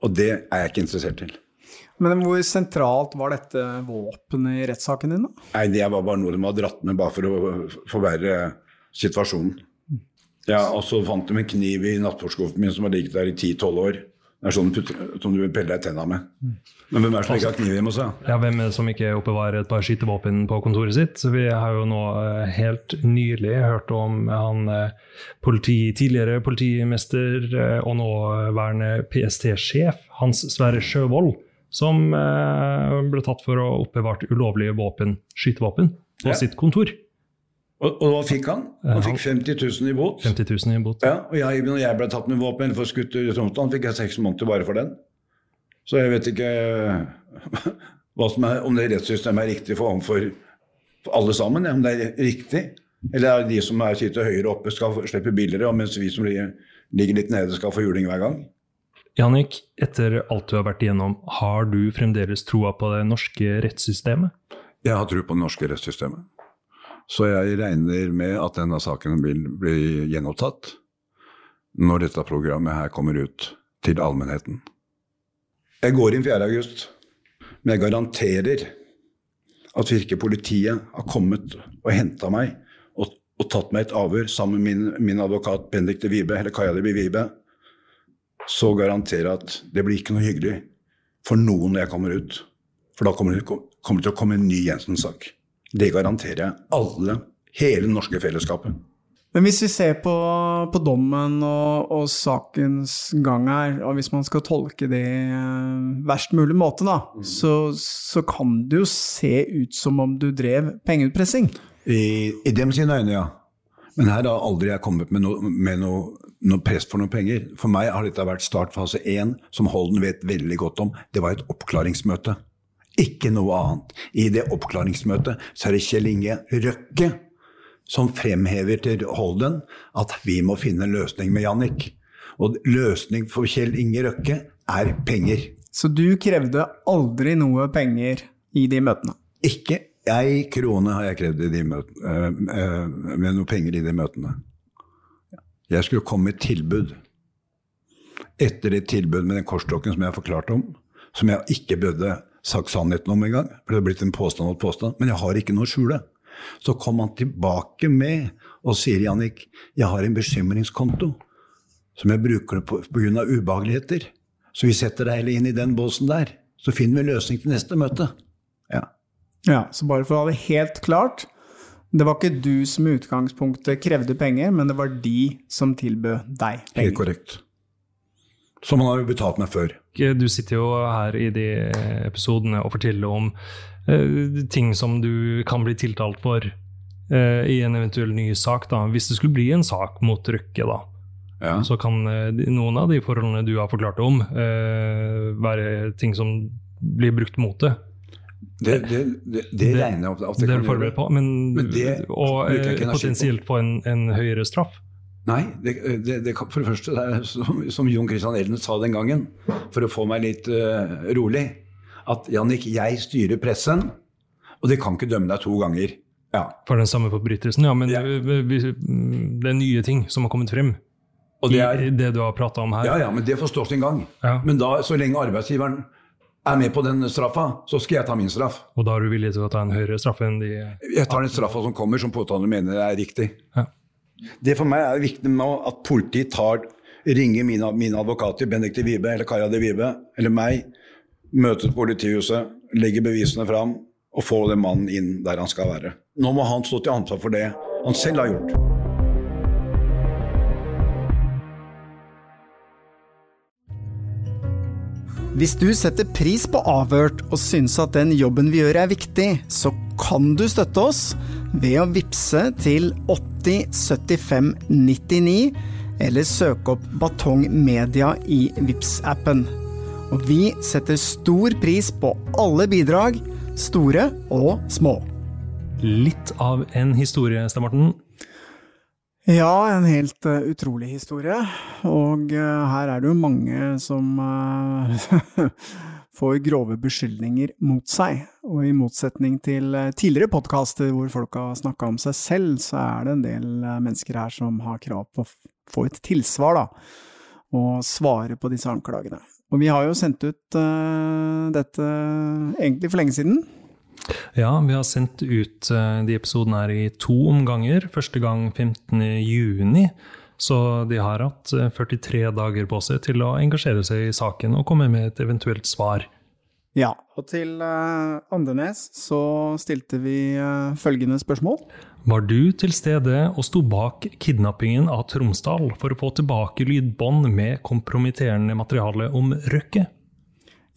Og det er jeg ikke interessert i. Men hvor sentralt var dette våpenet i rettssaken din, da? Nei, det var bare noe de hadde dratt med bare for å forverre situasjonen. Ja, og så fant de en kniv i nattbordskuffen min som har ligget der i 10-12 år. Det er sånn putter, som du peller deg tenna med. Men hvem er det som ikke har kniv hjemme hos deg? Ja, Hvem er det som ikke oppbevarer et par skytevåpen på kontoret sitt? Så Vi har jo nå eh, helt nylig hørt om han eh, politi, tidligere politimester eh, og nåværende PST-sjef, Hans Sverre Sjøvold, som eh, ble tatt for å ha oppbevart ulovlige våpen, skytevåpen, på Ja. sitt kontor. Og, og hva fikk han? Han fikk 50 000 i bot. 50 000 i bot. Ja, og jeg, når jeg ble tatt med våpen eller for skutt i Tromsdalen, fikk jeg seks måneder bare for den. Så jeg vet ikke [laughs] er, om det rettssystemet er riktig for overfor for alle sammen. ja, Om det er riktig. Eller er det de som er, sitter høyere oppe, skal slippe billigere, mens vi som ligger litt nede, skal få juling hver gang? Jannik, etter alt du har vært igjennom, har du fremdeles troa på det norske rettssystemet? Jeg har tro på det norske rettssystemet. Så jeg regner med at denne saken vil bli gjenopptatt når dette programmet her kommer ut til allmennheten. Jeg går inn 4. august, men jeg garanterer at hvis politiet har kommet og henta meg og, og tatt meg et avhør sammen med min, min advokat Benedicte Vibe, eller Kaja de Vibe, så garanterer jeg at det blir ikke noe hyggelig for noen når jeg kommer ut. For da kommer det kommer det til å komme en ny Jensen-sak. Det garanterer jeg alle, hele det norske fellesskapet. Men hvis vi ser på, på dommen og, og sakens gang her, og hvis man skal tolke det eh, verst mulig måte, da, så, så kan det jo se ut som om du drev pengeutpressing. I, I dem sine øyne, ja. Men her har aldri jeg kommet med noe, med noe, noe press for noen penger. For meg har dette vært startfase én, som Holden vet veldig godt om. Det var et oppklaringsmøte. Ikke noe annet. I det oppklaringsmøtet så er det Kjell Inge Røkke som fremhever til Holden at vi må finne en løsning med Jannik. Og løsning for Kjell Inge Røkke er penger. Så du krevde aldri noe penger i de møtene. Ikke ei krone har jeg krevd i de møtene, øh, øh, med noe penger i de møtene. Jeg skulle komme med et tilbud. Etter et tilbud med den korstokken som jeg har forklart om, som jeg ikke burde sagt sannheten om engang, for det har blitt en påstand mot påstand, men jeg har ikke noe å skjule. Så kom han tilbake med og sier, Jannik, jeg har en bekymringskonto som jeg bruker på pga. ubehageligheter. Så vi setter deg heller inn i den båsen der. Så finner vi løsning til neste møte. Ja. Ja, Så bare for å ha det helt klart, det var ikke du som i utgangspunktet krevde penger, men det var de som tilbød deg penger. Helt korrekt. Som han har jo betalt meg før. Du sitter jo her i de episodene og forteller om uh, ting som du kan bli tiltalt for uh, i en eventuell ny sak. da. Hvis det skulle bli en sak mot Røkke, da, Ja. så kan uh, noen av de forholdene du har forklart om, eh, være ting som blir brukt mot det. Det, det, det, det regner jeg opp at Det det kan forberedt på, men, Men og på. potensielt få en, en høyere straff. Nei, det, det, det for det første, det er som, som Jon Christian Elden sa den gangen, for å få meg litt uh, rolig, at Jannik, jeg styrer pressen, og de kan ikke dømme deg to ganger. Ja, For den samme forbrytelsen, ja. Men Ja. det er nye ting som har kommet frem og det i er, det du har prata om her. ja, ja, men det får stå sin gang. Ja. Men da, så lenge arbeidsgiveren er med på den straffa, så skal jeg ta min straff. Og da er du villig til å ta en høyere straff enn de Jeg tar den straffa som kommer, som påtaler mener er riktig. Ja. Det for meg er viktig nå at politiet tar, ringer mine, mine advokater, Benedicte Wibe eller Kaja de Wibe, eller meg, møter politihuset, legger bevisene fram og får den mannen inn der han skal være. Nå må han stå til ansvar for det han selv har gjort. Hvis du setter pris på Avhørt og syns at den jobben vi gjør er viktig, så kan du støtte oss ved å vippse til 8075 99, eller søke opp Batong Media i vips appen Og vi setter stor pris på alle bidrag, store og små. Litt av en historie, Stein Morten. Ja, en helt uh, utrolig historie. Og uh, her er det jo mange som uh, [laughs] får grove beskyldninger mot seg. Og i motsetning til tidligere podkaster hvor folk har snakka om seg selv, så er det en del mennesker her som har krav på å få et tilsvar, da. Og svare på disse anklagene. Og vi har jo sendt ut dette egentlig for lenge siden. Ja, vi har sendt ut eh, de episodene her i to omganger. Første gang 15. juni. Så de har hatt eh, 43 dager på seg til å engasjere seg i saken og komme med et eventuelt svar. Ja, og til uh, Andenes så stilte vi uh, følgende spørsmål. Var du til stede og sto bak kidnappingen av Tromsdal for å få tilbake lydbånd med kompromitterende materiale om Røkke?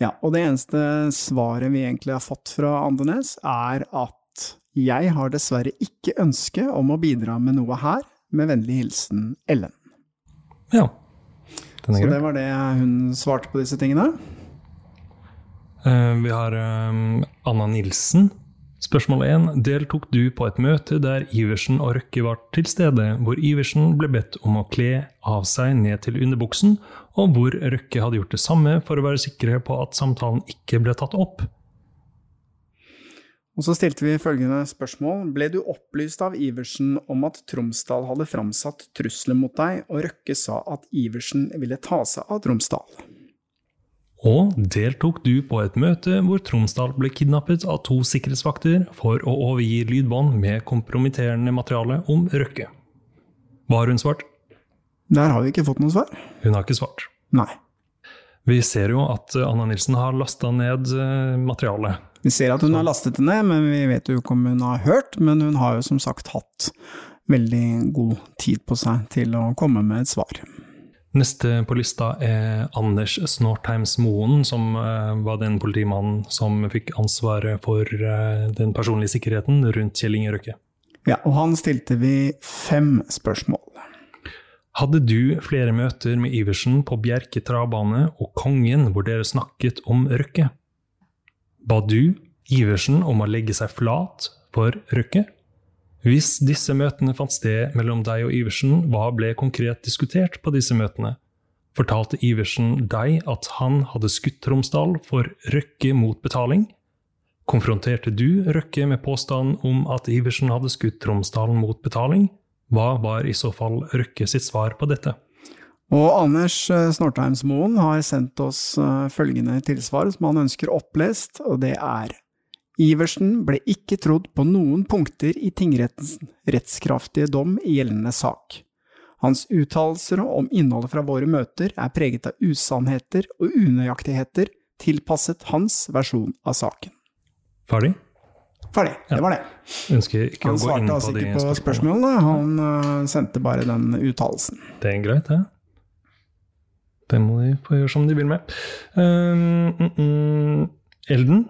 Ja, og det eneste svaret vi egentlig har fått fra Andenes, er at jeg har dessverre ikke ønske om å bidra med noe her, med vennlig hilsen Ellen. Ja. Den er Så det var det hun svarte på disse tingene. Uh, Vi har um, Anna Nilsen. Spørsmål 1. Deltok du på et møte der Iversen og Røkke var til stede, hvor Iversen ble bedt om å kle av seg ned til underbuksen, og hvor Røkke hadde gjort det samme for å være sikre på at samtalen ikke ble tatt opp? Og så stilte vi følgende spørsmål. Ble du opplyst av Iversen om at Tromsdal hadde framsatt trusler mot deg, og Røkke sa at Iversen ville ta seg av Tromsdal? Og deltok du på et møte hvor Tromsdal ble kidnappet av to sikkerhetsvakter for å overgi lydbånd med kompromitterende materiale om Røkke? Hva har hun svart? Der har vi ikke fått noe svar. Hun har ikke svart. Nei. Vi ser jo at Anna Nilsen har lasta ned eh, materialet. Vi ser at hun har lastet det ned, men vi vet jo ikke om hun har hørt. Men hun har jo som sagt hatt veldig god tid på seg til å komme med et svar. Neste på lista er Anders Snortheims Moen, som eh, var den politimannen som fikk ansvaret for eh, den personlige sikkerheten rundt Kjell Inge Røkke. Ja, og han stilte vi fem spørsmål. Hadde du flere møter med Iversen på Bjerke travbane og Kongen hvor dere snakket om Røkke? Ba du Iversen om å legge seg flat for Røkke? Hvis disse møtene fant sted mellom deg og Iversen, hva ble konkret diskutert på disse møtene? Fortalte Iversen deg at han hadde skutt Tromsdal for Røkke mot betaling? Konfronterte du Røkke med påstanden om at Iversen hadde skutt Tromsdal mot betaling? Hva var i så fall Røkke sitt svar på dette? Og Anders eh, Snortheimsmoen har sendt oss eh, følgende tilsvar som han ønsker opplest, og det er Iversen ble ikke trodd på noen punkter i tingrettens rettskraftige dom i gjeldende sak. Hans uttalelser om innholdet fra våre møter er preget av usannheter og unøyaktigheter tilpasset hans versjon av saken. Ferdig? Ferdig, det var det. Han svarte på altså ikke på spørsmålene. han eh, sendte bare den uttalelsen. Det er greit, det. Det må de få gjøre som de vil med. Um, mm, Elden?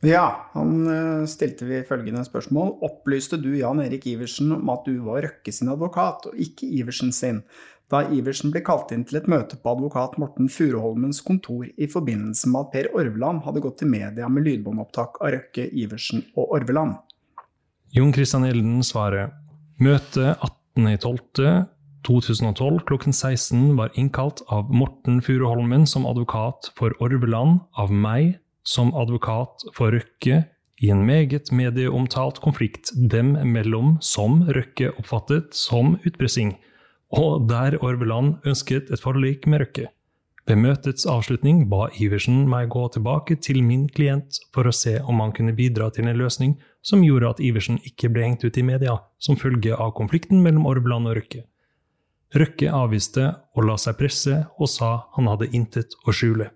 Ja, han eh, stilte vi følgende spørsmål. Opplyste du Jan Erik Iversen om at du var Røkke sin advokat, og ikke Iversen sin, da Iversen ble kalt inn til et møte på advokat Morten Furuholmens kontor i forbindelse med at Per Orveland hadde gått til media med lydbåndopptak av Røkke, Iversen og Orveland? Jon Christian Elden svarer møte 18.12.2012 klokken 16 var innkalt av Morten Furuholmen som advokat for Orveland, av meg som advokat for Røkke i en meget medieomtalt konflikt dem mellom som Røkke oppfattet som utpressing, og der Orveland ønsket et forlik med Røkke. Ved møtets avslutning ba Iversen meg gå tilbake til min klient for å se om han kunne bidra til en løsning som gjorde at Iversen ikke ble hengt ut i media som følge av konflikten mellom Orveland og Røkke. Røkke avviste og la seg presse og sa han hadde intet å skjule.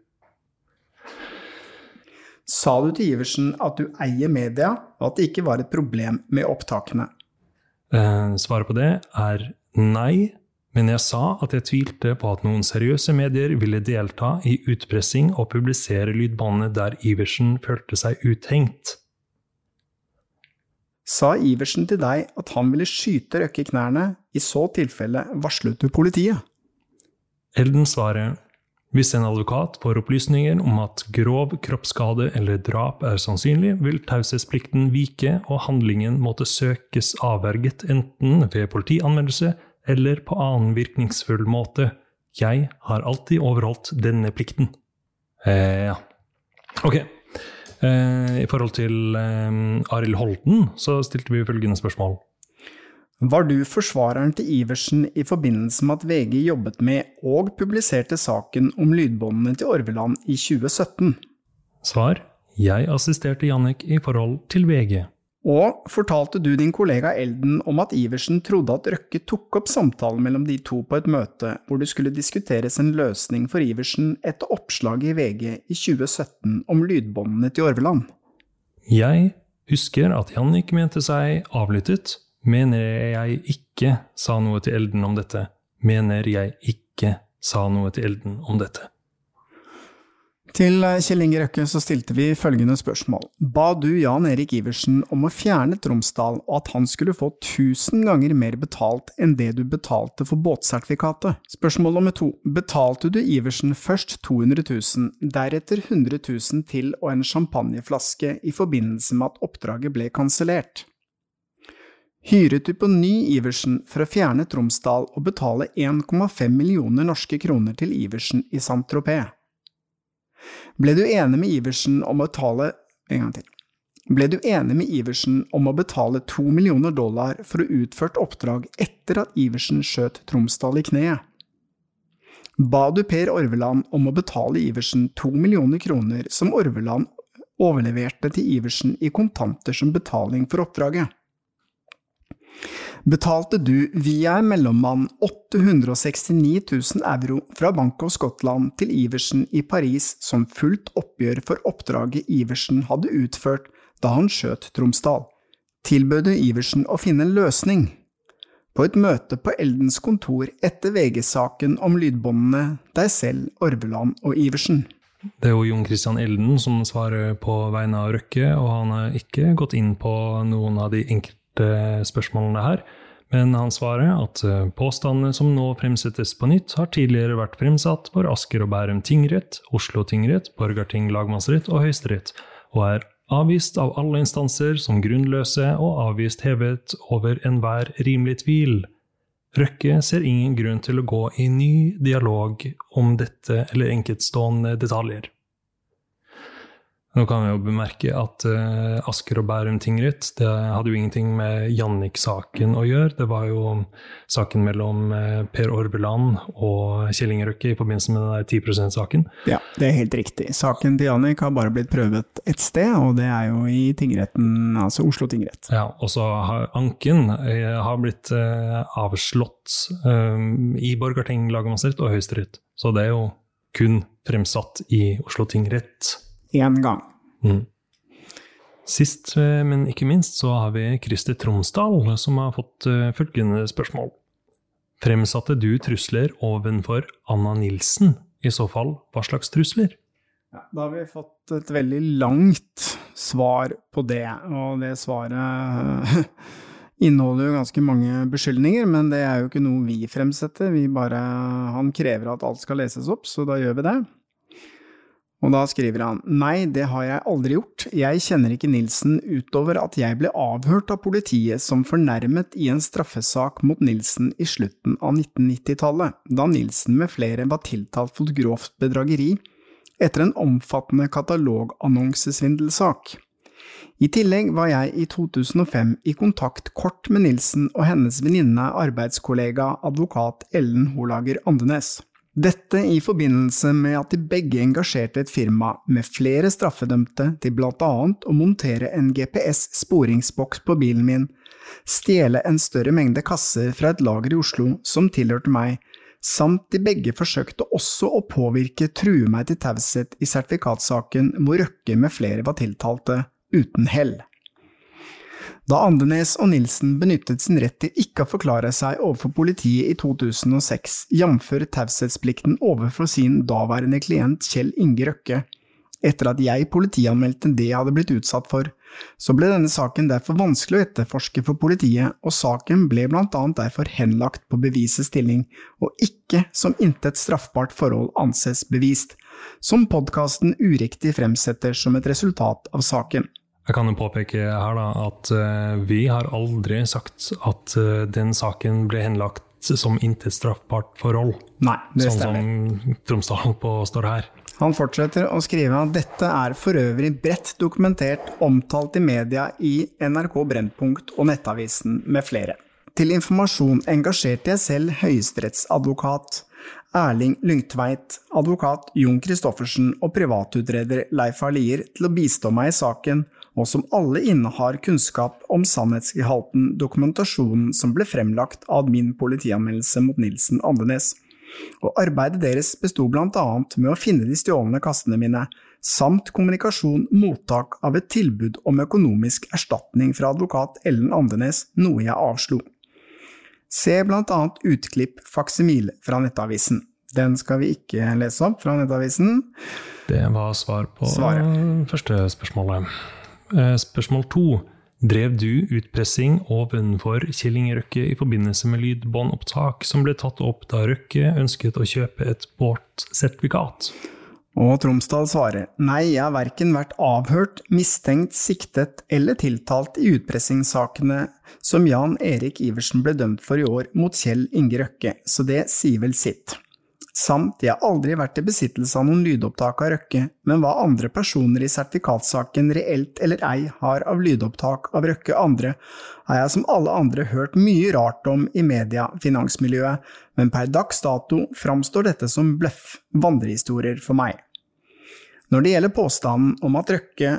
Sa du til Iversen at du eier media, og at det ikke var et problem med opptakene? Eh, svaret på det er nei, men jeg sa at jeg tvilte på at noen seriøse medier ville delta i utpressing og publisere lydbåndene der Iversen følte seg uthengt. Sa Iversen til deg at han ville skyte Røkke i knærne, i så tilfelle varslet du politiet? Elden svarer hvis en advokat får opplysninger om at grov kroppsskade eller drap er sannsynlig, vil taushetsplikten vike og handlingen måtte søkes avverget enten ved politianmeldelse eller på annen virkningsfull måte. Jeg har alltid overholdt denne plikten. Eh, ja. Ok. Eh, I forhold til eh, Arild Holten så stilte vi følgende spørsmål. Var du forsvareren til Iversen i forbindelse med at VG jobbet med og publiserte saken om lydbåndene til Orveland i 2017? Svar Jeg assisterte Jannik i forhold til VG. Og fortalte du din kollega Elden om at Iversen trodde at Røkke tok opp samtalen mellom de to på et møte hvor det skulle diskuteres en løsning for Iversen etter oppslaget i VG i 2017 om lydbåndene til Orveland? Jeg husker at Jannik mente seg avlyttet, Mener jeg ikke sa noe til Elden om dette? Mener jeg ikke sa noe til Elden om dette? Til Kjell Inge Røkke så stilte vi følgende spørsmål. Ba du Jan Erik Iversen om å fjerne Tromsdal, og at han skulle få 1000 ganger mer betalt enn det du betalte for båtsertifikatet? Spørsmål nummer to. Betalte du Iversen først 200 000, deretter 100 000 til og en champagneflaske i forbindelse med at oppdraget ble kansellert? Hyret du på ny Iversen for å fjerne Tromsdal og betale 1,5 millioner norske kroner til Iversen i Saint-Tropez. Ble du enig med Iversen om å betale en gang til. Ble du enig med Iversen om å betale to millioner dollar for å utført oppdrag etter at Iversen skjøt Tromsdal i kneet? Ba du Per Orveland om å betale Iversen to millioner kroner som Orveland overleverte til Iversen i kontanter som betaling for oppdraget? Betalte du via en mellommann 869 000 euro fra Bank of Scotland til Iversen i Paris som fullt oppgjør for oppdraget Iversen hadde utført da han skjøt Tromsdal. Tilbød du Iversen å finne en løsning? På et møte på Eldens kontor etter VG-saken om lydbåndene, deg selv, Orveland og Iversen. Det er jo Jon Christian Elden som svarer på vegne av Røkke, og han har ikke gått inn på noen av de enkelte spørsmålene her. Men han svarer at eh, påstandene som nå fremsettes på nytt, har tidligere vært fremsatt for Asker og Bærum tingrett, Oslo tingrett, Borgarting lagmannsrett og Høyesterett, og er avvist av alle instanser som grunnløse og avvist hevet over enhver rimelig tvil. Røkke ser ingen grunn til å gå i ny dialog om dette eller enkeltstående detaljer. Nå kan vi jo bemerke at uh, Asker og Bærum tingrett det hadde jo ingenting med Jannik-saken å gjøre. Det var jo saken mellom uh, Per Orveland og Kjell Inge Røkke i forbindelse med den 10 %-saken. Ja, det er helt riktig. Saken til Jannik har bare blitt prøvet ett sted, og det er jo i tingretten, altså Oslo tingrett. Ja, og så har anken uh, har blitt avslått i Borgarting lagmannsrett og Høyesterett. Så det er jo kun fremsatt i Oslo tingrett én gang. Mm. Sist, eh, men ikke minst, så har vi Christer Tromsdal, som har fått eh, følgende spørsmål. Fremsatte du trusler ovenfor Anna Nilsen? I så fall, hva slags trusler? Da har vi fått et veldig langt svar på det, og det svaret [laughs] inneholder jo ganske mange beskyldninger, men det er jo ikke noe vi fremsetter, vi bare Han krever at alt skal leses opp, så da gjør vi det. Og da skriver han nei, det har jeg aldri gjort, jeg kjenner ikke Nilsen utover at jeg ble avhørt av politiet som fornærmet i en straffesak mot Nilsen i slutten av 1990-tallet, da Nilsen med flere var tiltalt for grovt bedrageri etter en omfattende katalogannonsesvindelsak. I tillegg var jeg i 2005 i kontakt kort med Nilsen og hennes venninne, arbeidskollega, advokat Ellen Holager Andenes. Dette i forbindelse med at de begge engasjerte et firma med flere straffedømte til blant annet å montere en GPS-sporingsboks på bilen min, stjele en større mengde kasser fra et lager i Oslo som tilhørte meg, samt de begge forsøkte også å påvirke true meg til taushet i sertifikatsaken hvor Røkke med flere var tiltalte, uten hell. Da Andenes og Nilsen benyttet sin rett til ikke å forklare seg overfor politiet i 2006, jf. taushetsplikten overfor sin daværende klient Kjell Inge Røkke, etter at jeg politianmeldte det jeg hadde blitt utsatt for, så ble denne saken derfor vanskelig å etterforske for politiet, og saken ble blant annet derfor henlagt på bevisets stilling, og ikke som intet straffbart forhold anses bevist, som podkasten uriktig fremsetter som et resultat av saken. Jeg kan jo påpeke her da, at uh, vi har aldri sagt at uh, den saken ble henlagt som intet straffbart forhold. Nei, det sånn stemmer. som Tromsdal påstår her. Han fortsetter å skrive at dette er for øvrig bredt dokumentert, omtalt i media i NRK Brennpunkt og Nettavisen med flere. Til informasjon engasjerte jeg selv høyesterettsadvokat Erling Lyngtveit, advokat Jon Christoffersen og privatutreder Leif Alier til å bistå meg i saken, og som alle innehar kunnskap om sannhetsgehalten dokumentasjonen som ble fremlagt av min politianmeldelse mot Nilsen Andenes. Og arbeidet deres besto blant annet med å finne de stjålne kassene mine, samt kommunikasjon mottak av et tilbud om økonomisk erstatning fra advokat Ellen Andenes, noe jeg avslo. Se blant annet utklipp faksimile fra Nettavisen. Den skal vi ikke lese opp fra Nettavisen. Det var svar på Svaret. første spørsmålet. Eh, Spørsmål to. Drev du utpressing ovenfor Kjell Inge Røkke i forbindelse med lydbåndopptak som ble tatt opp da Røkke ønsket å kjøpe et båtsertifikat? Og Tromsdal svarer nei, jeg har verken vært avhørt, mistenkt, siktet eller tiltalt i utpressingssakene som Jan Erik Iversen ble dømt for i år mot Kjell Inge Røkke, så det sier vel sitt. Samt jeg har aldri vært i besittelse av noen lydopptak av Røkke, men hva andre personer i sertifikatsaken reelt eller ei har av lydopptak av Røkke andre, har jeg som alle andre hørt mye rart om i media, finansmiljøet, men per dags dato framstår dette som bløff, vandrehistorier for meg. Når det gjelder påstanden om at Røkke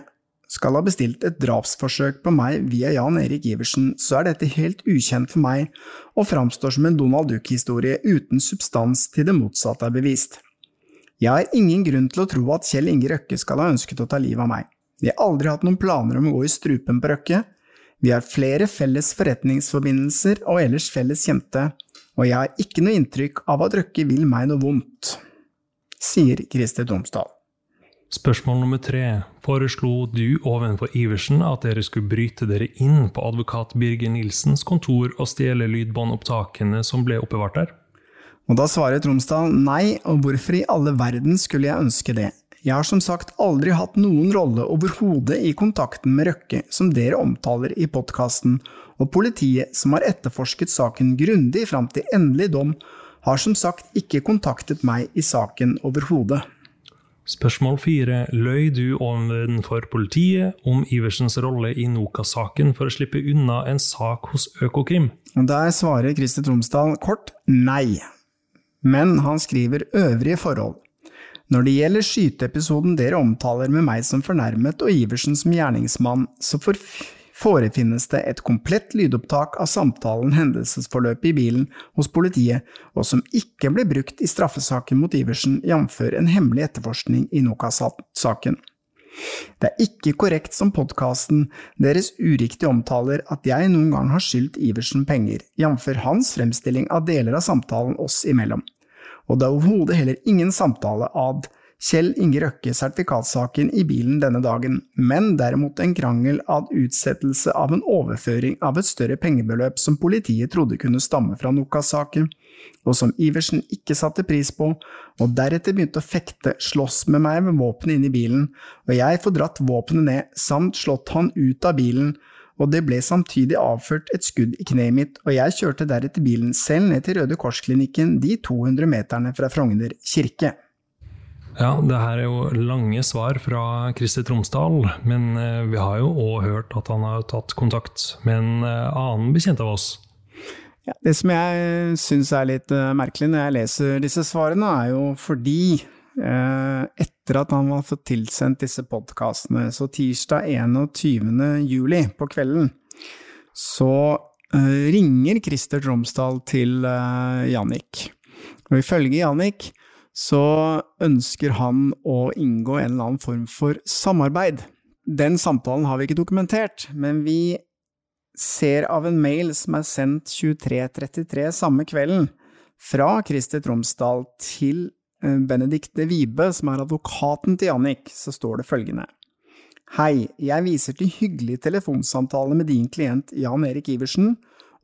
skal ha bestilt et drapsforsøk på meg via Jan Erik Iversen, så er dette helt ukjent for meg og framstår som en Donald Duck-historie uten substans til det motsatte er bevist. Jeg har ingen grunn til å tro at Kjell Inge Røkke skal ha ønsket å ta livet av meg. Vi har aldri hatt noen planer om å gå i strupen på Røkke. Vi har flere felles forretningsforbindelser og ellers felles kjente, og jeg har ikke noe inntrykk av at Røkke vil meg noe vondt, sier Christer Tromsdal. Spørsmål nummer tre. Foreslo du ovenfor Iversen at dere skulle bryte dere inn på advokat Birger Nilsens kontor og stjele lydbåndopptakene som ble oppbevart der? Og da svarer Tromsdal nei, og hvorfor i alle verden skulle jeg ønske det? Jeg har som sagt aldri hatt noen rolle overhodet i kontakten med Røkke, som dere omtaler i podkasten, og politiet, som har etterforsket saken grundig fram til endelig dom, har som sagt ikke kontaktet meg i saken overhodet. Spørsmål fire. Løy du overfor politiet om Iversens rolle i Nokas-saken for å slippe unna en sak hos Økokrim? Der svarer Christer Tromsdal kort nei, men han skriver øvrige forhold. Når det gjelder skyteepisoden dere omtaler med meg som fornærmet og Iversen som gjerningsmann, så for forefinnes det et komplett lydopptak av samtalen hendelsesforløpet i bilen hos politiet, og som ikke ble brukt i straffesaken mot Iversen, jf. en hemmelig etterforskning i Nokas-saken. Det er ikke korrekt som podkasten deres uriktige omtaler at jeg noen gang har skyldt Iversen penger, jf. hans fremstilling av deler av samtalen oss imellom. Og det er overhodet heller ingen samtale ad Kjell Inge Røkke sertifikatsaken i bilen denne dagen, men derimot en krangel av utsettelse av en overføring av et større pengebeløp som politiet trodde kunne stamme fra Nokas-saken, og som Iversen ikke satte pris på, og deretter begynte å fekte, slåss med meg med våpenet inn i bilen, og jeg får dratt våpenet ned, samt slått han ut av bilen, og det ble samtidig avført et skudd i kneet mitt, og jeg kjørte deretter bilen selv ned til Røde Kors-klinikken de 200 meterne fra Frogner kirke. Ja, det her er jo lange svar fra Christer Tromsdal, men eh, vi har jo òg hørt at han har tatt kontakt med en eh, annen bekjent av oss. Ja, det som jeg syns er litt merkelig når jeg leser disse svarene, er jo fordi eh, etter at han har fått tilsendt disse podkastene, så tirsdag 21. juli på kvelden, så eh, ringer Christer Tromsdal til Jannik. Og ifølge Jannik så ønsker han å inngå en eller annen form for samarbeid. Den samtalen har vi ikke dokumentert, men vi ser av en mail som er sendt 23.33 samme kvelden, fra Christer Tromsdal til eh, Benedicte Vibe, som er advokaten til Jannik, så står det følgende. Hei, jeg viser til hyggelig telefonsamtale med din klient Jan Erik Iversen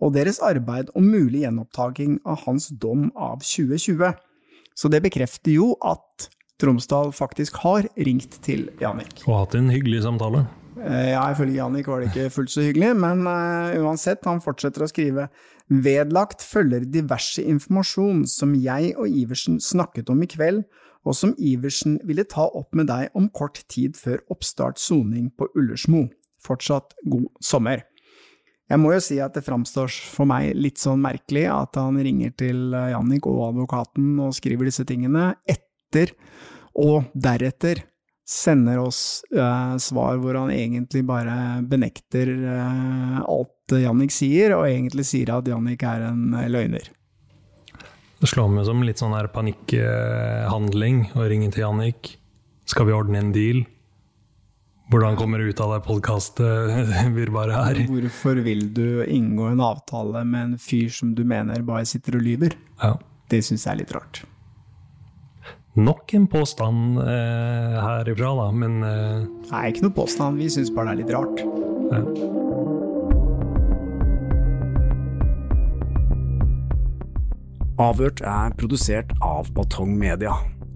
og deres arbeid om mulig gjenopptaking av hans dom av 2020. Så det bekrefter jo at Tromsdal faktisk har ringt til Janik. Og hatt en hyggelig samtale. Eh, ja, ifølge Janik var det ikke fullt så hyggelig, men uh, uansett, han fortsetter å skrive. Vedlagt følger diverse informasjon som jeg og Iversen snakket om i kveld, og som Iversen ville ta opp med deg om kort tid før oppstart soning på Ullersmo. Fortsatt god sommer. Jeg må jo si at det framstår for meg litt sånn merkelig at han ringer til eh, Jannik og advokaten og skriver disse tingene etter, og deretter sender oss eh, svar hvor han egentlig bare benekter eh, alt Jannik sier, og egentlig sier at Jannik er en løgner. Det slår meg som litt sånn her panikkhandling å ringe til Jannik. Skal vi ordne en deal? Hvordan kommer du ut av det podkastvirvaret her? Hvorfor vil du inngå en avtale med en fyr som du mener bare sitter og lyver? Ja. Det syns jeg er litt rart. Nok en påstand eh, herifra, da, men eh... Nei, ikke noe påstand. Vi syns bare det er litt rart. Ja. Avhørt er produsert av Batong Media.